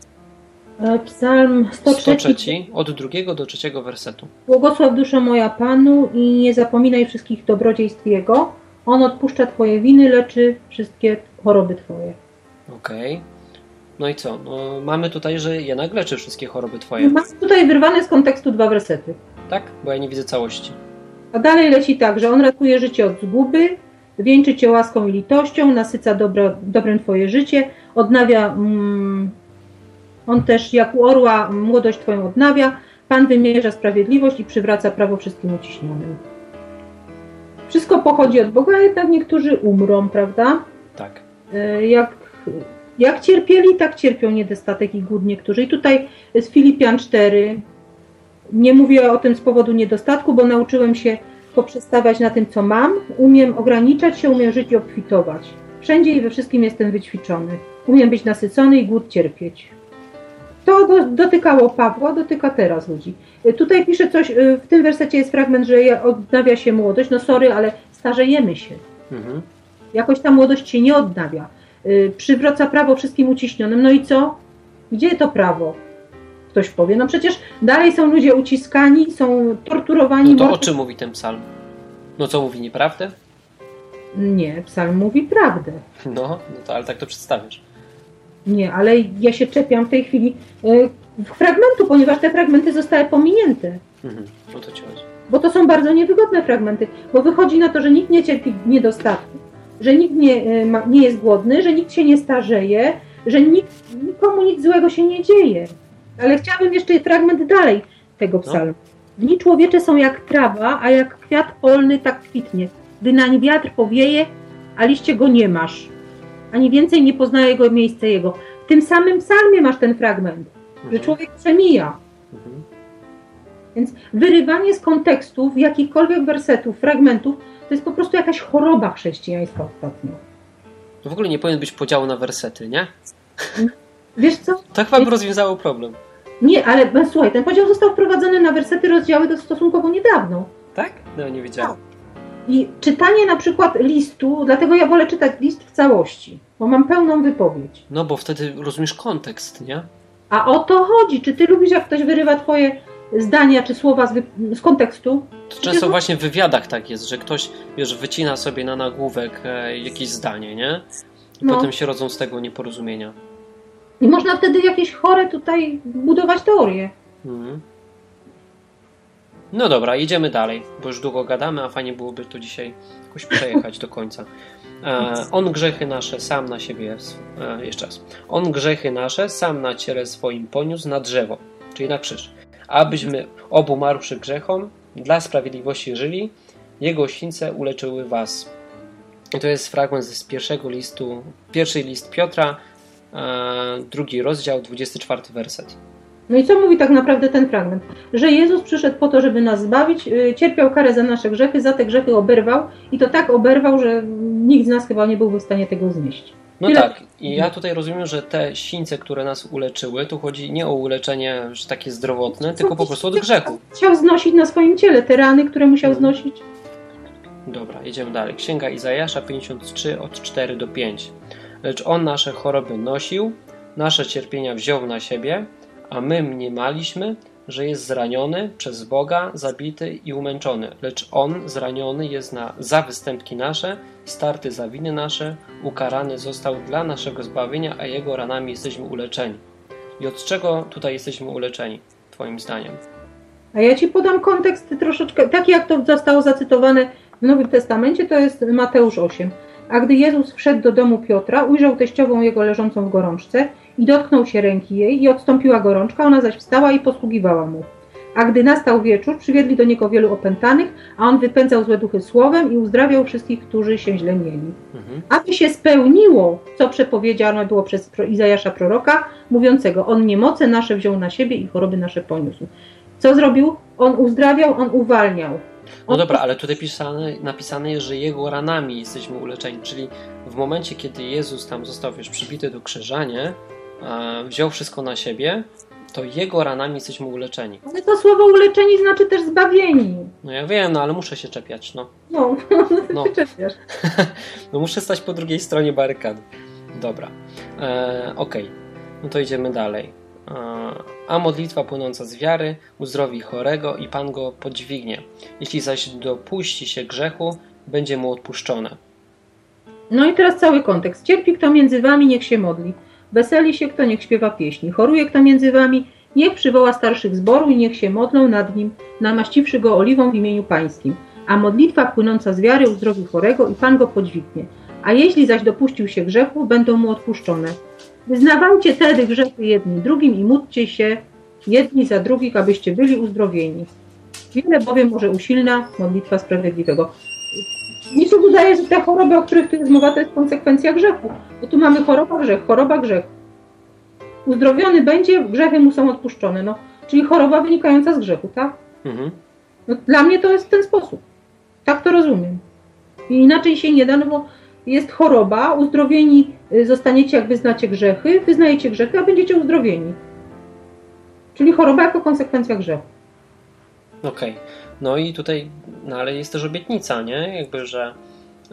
E, Psalm 103. 103, od drugiego do trzeciego wersetu. Błogosław dusza moja Panu i nie zapominaj wszystkich dobrodziejstw Jego. On odpuszcza Twoje winy, leczy wszystkie choroby Twoje. Okej. No i co? No, mamy tutaj, że jednak leczy wszystkie choroby twoje. Mam tutaj wyrwane z kontekstu dwa wersety. Tak? Bo ja nie widzę całości. A dalej leci tak, że On ratuje życie od zguby, wieńczy Cię łaską i litością, nasyca dobro, dobrem Twoje życie, odnawia, mm, On też jak u orła młodość Twoją odnawia, Pan wymierza sprawiedliwość i przywraca prawo wszystkim uciśnionym. Wszystko pochodzi od Boga, a jednak niektórzy umrą, prawda? Tak. E, Jak, jak cierpieli, tak cierpią niedostatek i głód niektórzy. I tutaj z Filipian 4, nie mówię o tym z powodu niedostatku, bo nauczyłem się poprzestawać na tym, co mam. Umiem ograniczać się, umiem żyć i obfitować. Wszędzie i we wszystkim jestem wyćwiczony. Umiem być nasycony i głód cierpieć. To do, dotykało Pawła, dotyka teraz ludzi. E, Tutaj pisze coś, e, w tym wersecie jest fragment, że odnawia się młodość. No sorry, ale starzejemy się. Mhm. Jakoś ta młodość się nie odnawia. Yy, przywraca prawo wszystkim uciśnionym. No i co? Gdzie to prawo? Ktoś powie. No przecież dalej są ludzie uciskani, są torturowani. No to o czym mówi ten psalm? No co mówi nieprawdę? Nie, psalm mówi prawdę. No, no to ale tak to przedstawisz. Nie, ale ja się czepiam w tej chwili yy, fragmentu, ponieważ te fragmenty zostały pominięte. Mhm. O to ci chodzi. Bo to są bardzo niewygodne fragmenty, bo wychodzi na to, że nikt nie cierpi niedostatku, że nikt nie, y, ma, nie jest głodny, że nikt się nie starzeje, że nikt, nikomu nic złego się nie dzieje. Ale chciałabym jeszcze fragment dalej tego psalmu. Dni człowiecze są jak trawa, a jak kwiat polny tak kwitnie. Gdy nań wiatr powieje, a liście go nie masz. Ani więcej nie poznaje jego miejsce jego. W tym samym psalmie masz ten fragment, że Mhm. człowiek przemija. Mhm. Więc wyrywanie z kontekstów jakichkolwiek wersetów, fragmentów, to jest po prostu jakaś choroba chrześcijańska ostatnio. W ogóle nie powinien być podziału na wersety, nie? Wiesz co? To chyba by rozwiązało problem. Nie, ale no, słuchaj, ten podział został wprowadzony na wersety rozdziały do stosunkowo niedawno. Tak? No nie wiedziałem. I czytanie na przykład listu, dlatego ja wolę czytać list w całości, bo mam pełną wypowiedź. No bo wtedy rozumiesz kontekst, nie? A o to chodzi. Czy ty lubisz, jak ktoś wyrywa twoje zdania czy słowa z, wy- z kontekstu? To często właśnie w wywiadach tak jest, że ktoś, wiesz, wycina sobie na nagłówek e, jakieś zdanie, nie? I No. potem się rodzą z tego nieporozumienia. I można wtedy jakieś chore tutaj budować teorie. Mhm. No dobra, idziemy dalej, bo już długo gadamy, a fajnie byłoby tu dzisiaj jakoś przejechać do końca. E, on grzechy nasze sam na siebie, e, jeszcze raz. On grzechy nasze sam na ciele swoim poniósł na drzewo, czyli na krzyż, abyśmy obumarłszy grzechom dla sprawiedliwości żyli, jego sińce uleczyły was. I to jest fragment z pierwszego listu, pierwszy list Piotra, e, drugi rozdział, 24 werset. No i co mówi tak naprawdę ten fragment? Że Jezus przyszedł po to, żeby nas zbawić, yy, cierpiał karę za nasze grzechy, za te grzechy oberwał i to tak oberwał, że nikt z nas chyba nie byłby w stanie tego znieść. No Tyle- tak, i ja tutaj rozumiem, że te sińce, które nas uleczyły, tu chodzi nie o uleczenie że takie zdrowotne, tylko po prostu od grzechu. Musiał znosić na swoim ciele te rany, które musiał Mhm. znosić. Dobra, jedziemy dalej. Księga Izajasza 53 od 4 do 5. Lecz on nasze choroby nosił, nasze cierpienia wziął na siebie, a my mniemaliśmy, że jest zraniony przez Boga, zabity i umęczony. Lecz on zraniony jest na, za występki nasze, starty za winy nasze, ukarany został dla naszego zbawienia, a jego ranami jesteśmy uleczeni. I od czego tutaj jesteśmy uleczeni, Twoim zdaniem? A ja ci podam kontekst troszeczkę, taki jak to zostało zacytowane w Nowym Testamencie, to jest Mateusz 8. A gdy Jezus wszedł do domu Piotra, ujrzał teściową jego leżącą w gorączce i dotknął się ręki jej i odstąpiła gorączka, ona zaś wstała i posługiwała mu. A gdy nastał wieczór, przywiedli do niego wielu opętanych, a on wypędzał złe duchy słowem i uzdrawiał wszystkich, którzy się źle mieli. Mhm. aby się spełniło, co przepowiedziane było przez Izajasza proroka, mówiącego, on niemoce nasze wziął na siebie i choroby nasze poniósł. Co zrobił? On uzdrawiał, on uwalniał. No dobra, ale tutaj pisane, napisane jest, że jego ranami jesteśmy uleczeni, czyli w momencie, kiedy Jezus tam został wiesz, przybity do krzyża, nie? Wziął wszystko na siebie, to jego ranami jesteśmy uleczeni. Ale to słowo uleczeni znaczy też zbawieni. No ja wiem, no ale muszę się czepiać, no. No, *laughs* No. ty czepiasz. *laughs* No muszę stać po drugiej stronie barykady. Dobra, e, okej, no to idziemy dalej. E, a modlitwa płynąca z wiary uzdrowi chorego i Pan go podźwignie. Jeśli zaś dopuści się grzechu, będzie mu odpuszczone. No i teraz cały kontekst. Cierpi kto między wami, niech się modli. Weseli się kto, niech śpiewa pieśni. Choruje kto między wami, niech przywoła starszych zboru i niech się modlą nad nim, namaściwszy go oliwą w imieniu pańskim. A modlitwa płynąca z wiary uzdrowi chorego i Pan go podźwignie. A jeśli zaś dopuścił się grzechu, będą mu odpuszczone. Wyznawajcie tedy grzechy jedni drugim i módlcie się jedni za drugich, abyście byli uzdrowieni. Wiele bowiem może usilna modlitwa sprawiedliwego. Mi się wydaje, że te choroby, o których tu jest mowa, to jest konsekwencja grzechu. Bo tu mamy choroba, grzech, choroba, grzech. Uzdrowiony będzie, grzechy mu są odpuszczone. No, czyli choroba wynikająca z grzechu, tak? Mhm. No, dla mnie to jest w ten sposób. Tak to rozumiem. I inaczej się nie da, no bo jest choroba, uzdrowieni y, zostaniecie, jak wyznacie grzechy, wyznajecie grzechy, a będziecie uzdrowieni. Czyli choroba jako konsekwencja grzechu. Okej. No i tutaj, no ale jest też obietnica, nie? Jakby, że,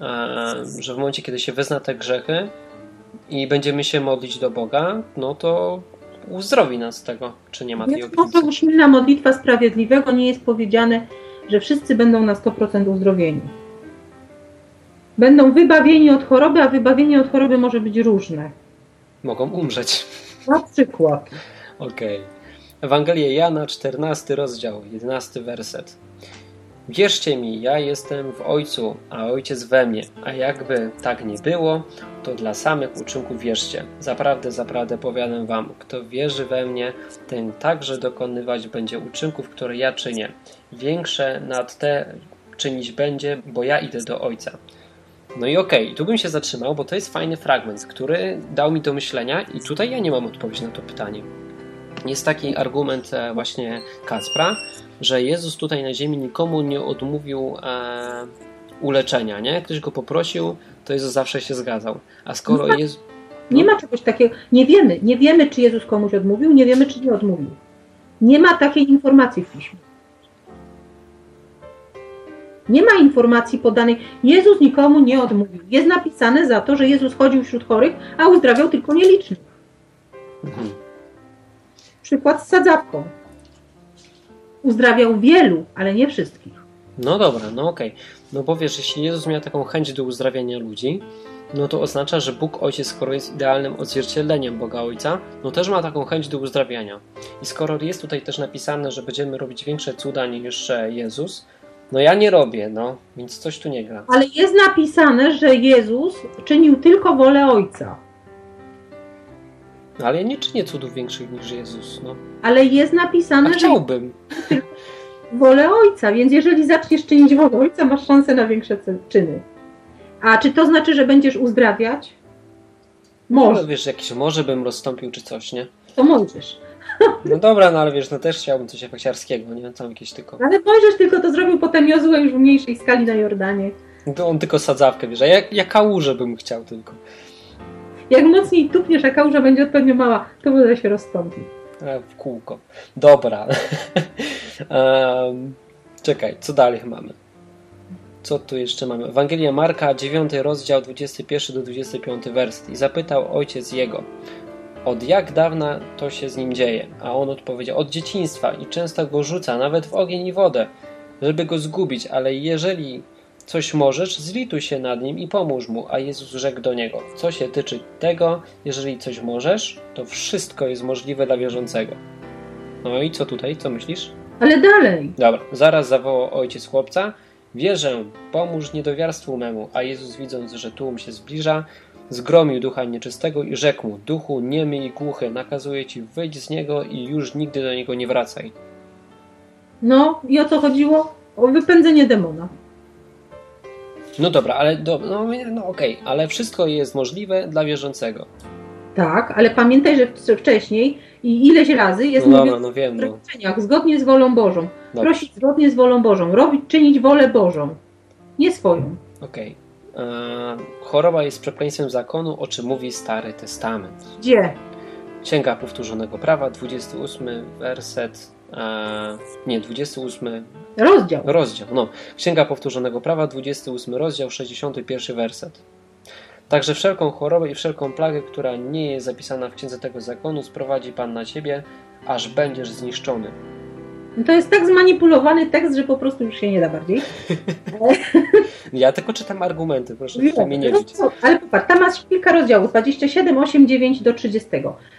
e, że w momencie, kiedy się wyzna te grzechy i będziemy się modlić do Boga, no to uzdrowi nas z tego, czy nie ma tej Więc może obietnicy. usilna modlitwa sprawiedliwego nie jest powiedziane, że wszyscy będą na 100% uzdrowieni. Będą wybawieni od choroby, a wybawienie od choroby może być różne. Mogą umrzeć. Na przykład. *laughs* Okej. Ewangelia Jana, 14 rozdział, 11 werset. Wierzcie mi, ja jestem w Ojcu, a Ojciec we mnie, a jakby tak nie było, to dla samych uczynków wierzcie. Zaprawdę, zaprawdę powiadam wam, kto wierzy we mnie, ten także dokonywać będzie uczynków, które ja czynię. Większe nad te czynić będzie, bo ja idę do Ojca. No i okej, tu bym się zatrzymał, bo to jest fajny fragment, który dał mi do myślenia i tutaj ja nie mam odpowiedzi na to pytanie. Jest taki argument e, właśnie Kacpra, że Jezus tutaj na ziemi nikomu nie odmówił e, uleczenia, nie? Ktoś go poprosił, to Jezus zawsze się zgadzał. A skoro No tak. Jezus... Nie ma czegoś takiego. Nie wiemy. Nie wiemy, czy Jezus komuś odmówił, nie wiemy, czy nie odmówił. Nie ma takiej informacji w piśmie. Nie ma informacji podanej. Jezus nikomu nie odmówił. Jest napisane za to, że Jezus chodził wśród chorych, a uzdrawiał tylko nielicznych. Mhm. Przykład z sadzawką. Uzdrawiał wielu, ale nie wszystkich. No dobra, no okej. No bo wiesz, jeśli Jezus miał taką chęć do uzdrawiania ludzi, no to oznacza, że Bóg Ojciec, skoro jest idealnym odzwierciedleniem Boga Ojca, no też ma taką chęć do uzdrawiania. I skoro jest tutaj też napisane, że będziemy robić większe cuda niż Jezus, no ja nie robię, no, więc coś tu nie gra. Ale jest napisane, że Jezus czynił tylko wolę Ojca. No, ale ja nie czynię cudów większych niż Jezus, no. Ale jest A napisane, że chciałbym. wolę Ojca, więc jeżeli zaczniesz czynić wolę Ojca, masz szansę na większe czyny. A czy to znaczy, że będziesz uzdrawiać? Może, Może, wiesz, jakiś może bym rozstąpił czy coś, nie? to możesz. No dobra, no ale wiesz, no też chciałbym coś efekciarskiego, nie? Tam jakieś tylko... Ale Mojżesz tylko to zrobił potem Jozue już w mniejszej skali na Jordanie. To on tylko sadzawkę, wiesz, a ja, ja kałużę bym chciał tylko. Jak mocniej tupniesz, a kałuża będzie odpowiednio mała, to woda się rozstąpi. E, W kółko. Dobra. *laughs* Em, czekaj, co dalej mamy? Co tu jeszcze mamy? Ewangelia Marka, 9 rozdział, 21 do 25 werset. I zapytał ojciec jego, od jak dawna to się z nim dzieje? A on odpowiedział, od dzieciństwa i często go rzuca, nawet w ogień i wodę, żeby go zgubić, ale jeżeli coś możesz, zlituj się nad nim i pomóż mu. A Jezus rzekł do niego, co się tyczy tego, jeżeli coś możesz, to wszystko jest możliwe dla wierzącego. No i co tutaj, co myślisz? Ale dalej. Dobra, zaraz zawołał ojciec chłopca. Wierzę, pomóż niedowiarstwu memu. A Jezus widząc, że tłum się zbliża, zgromił ducha nieczystego i rzekł mu, duchu niemy i głuchy, nakazuję ci wyjść z niego i już nigdy do niego nie wracaj. No i o co chodziło? O wypędzenie demona. No dobra, ale do, no, no okej, ale wszystko jest możliwe dla wierzącego. Tak, ale pamiętaj, że wcześniej i ileś razy jest No mówione no no. życzeniach, zgodnie z wolą Bożą. Dobra. Prosić zgodnie z wolą Bożą, robić, czynić wolę Bożą, nie swoją. Okej. E, Choroba jest przekleństwem zakonu, o czym mówi Stary Testament. Gdzie? Księga Powtórzonego Prawa, 28 werset, e, nie, 28 Rozdział. rozdział, no. Księga Powtórzonego Prawa, 28 rozdział, 61 werset. Także wszelką chorobę i wszelką plagę, która nie jest zapisana w księdze tego zakonu, sprowadzi Pan na ciebie, aż będziesz zniszczony. No To jest tak zmanipulowany tekst, że po prostu już się nie da bardziej. *laughs* Ja tylko czytam argumenty, proszę tutaj mnie nie No co, Ale popatrz, tam masz kilka rozdziałów, 27, 8, 9 do 30.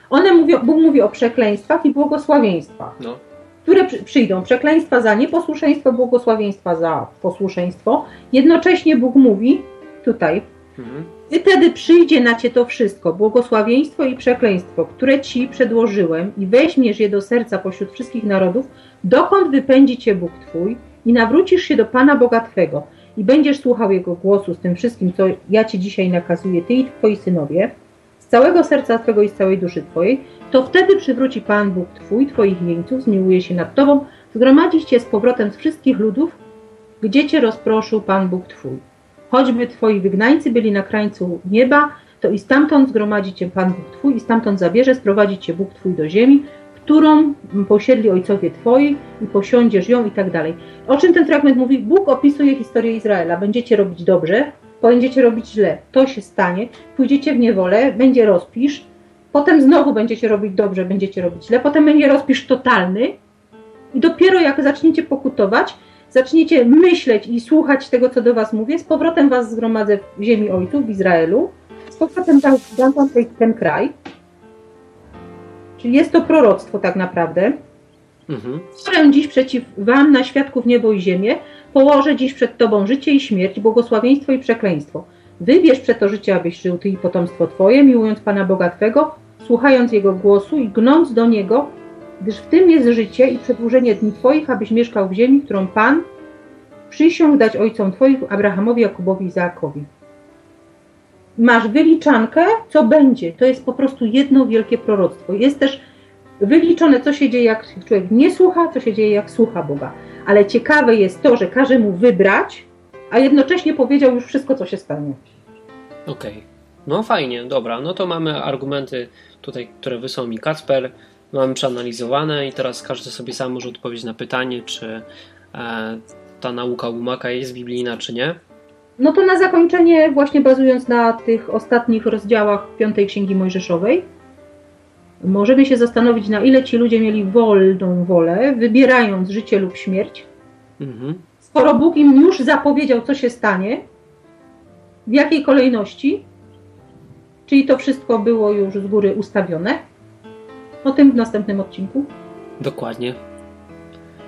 One mówią, Bóg mówi o przekleństwach i błogosławieństwach, No, które przy, przyjdą. Przekleństwa za nieposłuszeństwo, błogosławieństwa za posłuszeństwo. Jednocześnie Bóg mówi tutaj, mhm. i wtedy przyjdzie na cię to wszystko, błogosławieństwo i przekleństwo, które ci przedłożyłem i weźmiesz je do serca pośród wszystkich narodów, dokąd wypędzi cię Bóg twój i nawrócisz się do Pana Boga twego i będziesz słuchał Jego głosu z tym wszystkim, co ja ci dzisiaj nakazuję, ty i twoi synowie, całego serca twego i z całej duszy twojej, to wtedy przywróci Pan Bóg twój, twoich jeńców, zmiłuje się nad tobą, zgromadzi cię z powrotem z wszystkich ludów, gdzie cię rozproszył Pan Bóg twój. Choćby twoi wygnańcy byli na krańcu nieba, to i stamtąd zgromadzi cię Pan Bóg Twój i stamtąd zabierze, sprowadzi cię Bóg Twój do ziemi, którą posiedli ojcowie Twoi i posiądziesz ją i tak dalej. O czym ten fragment mówi? Bóg opisuje historię Izraela. Będziecie robić dobrze, będziecie robić źle. To się stanie. Pójdziecie w niewolę, będzie rozpisz, potem znowu będziecie robić dobrze, będziecie robić źle, potem będzie rozpisz totalny i dopiero jak zaczniecie pokutować, zaczniecie myśleć i słuchać tego, co do was mówię, z powrotem was zgromadzę w ziemi ojców, w Izraelu, z powrotem dam, dam wam ten, ten kraj. Czyli jest to proroctwo tak naprawdę. Mhm. Dziś przeciw wam na świadków niebo i ziemię, położę dziś przed tobą życie i śmierć, błogosławieństwo i przekleństwo. Wybierz przeto życie, abyś żył ty i potomstwo twoje, miłując Pana Boga twego, słuchając Jego głosu i gnąc do Niego, gdyż w tym jest życie i przedłużenie dni twoich, abyś mieszkał w ziemi, którą Pan przysiągł dać ojcom twoich, Abrahamowi, Jakubowi i Izaakowi. Masz wyliczankę, co będzie. To jest po prostu jedno wielkie proroctwo. Jest też wyliczone, co się dzieje, jak człowiek nie słucha, co się dzieje, jak słucha Boga. Ale ciekawe jest to, że każe mu wybrać, a jednocześnie powiedział już wszystko, co się stanie. Okej. No fajnie, dobra. No to mamy argumenty tutaj, które wysłał mi Kacper. Mamy przeanalizowane i teraz każdy sobie sam może odpowiedzieć na pytanie, czy e, ta nauka Łumaka jest biblijna, czy nie. No to na zakończenie, właśnie bazując na tych ostatnich rozdziałach Piątej Księgi Mojżeszowej, możemy się zastanowić, na ile ci ludzie mieli wolną wolę, wybierając życie lub śmierć, Mhm. skoro Bóg im już zapowiedział, co się stanie, w jakiej kolejności, czyli to wszystko było już z góry ustawione. O tym w następnym odcinku. Dokładnie.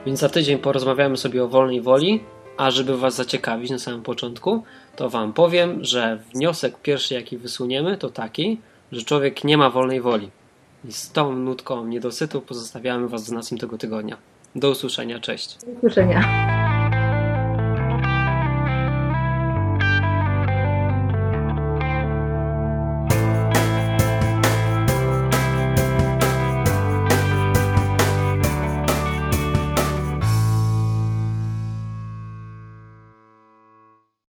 Więc za tydzień porozmawiamy sobie o wolnej woli, a żeby Was zaciekawić na samym początku, to Wam powiem, że wniosek pierwszy, jaki wysuniemy, to taki, że człowiek nie ma wolnej woli. I z tą nutką niedosytu pozostawiamy Was z następnego tygodnia. Do usłyszenia, cześć. Do usłyszenia.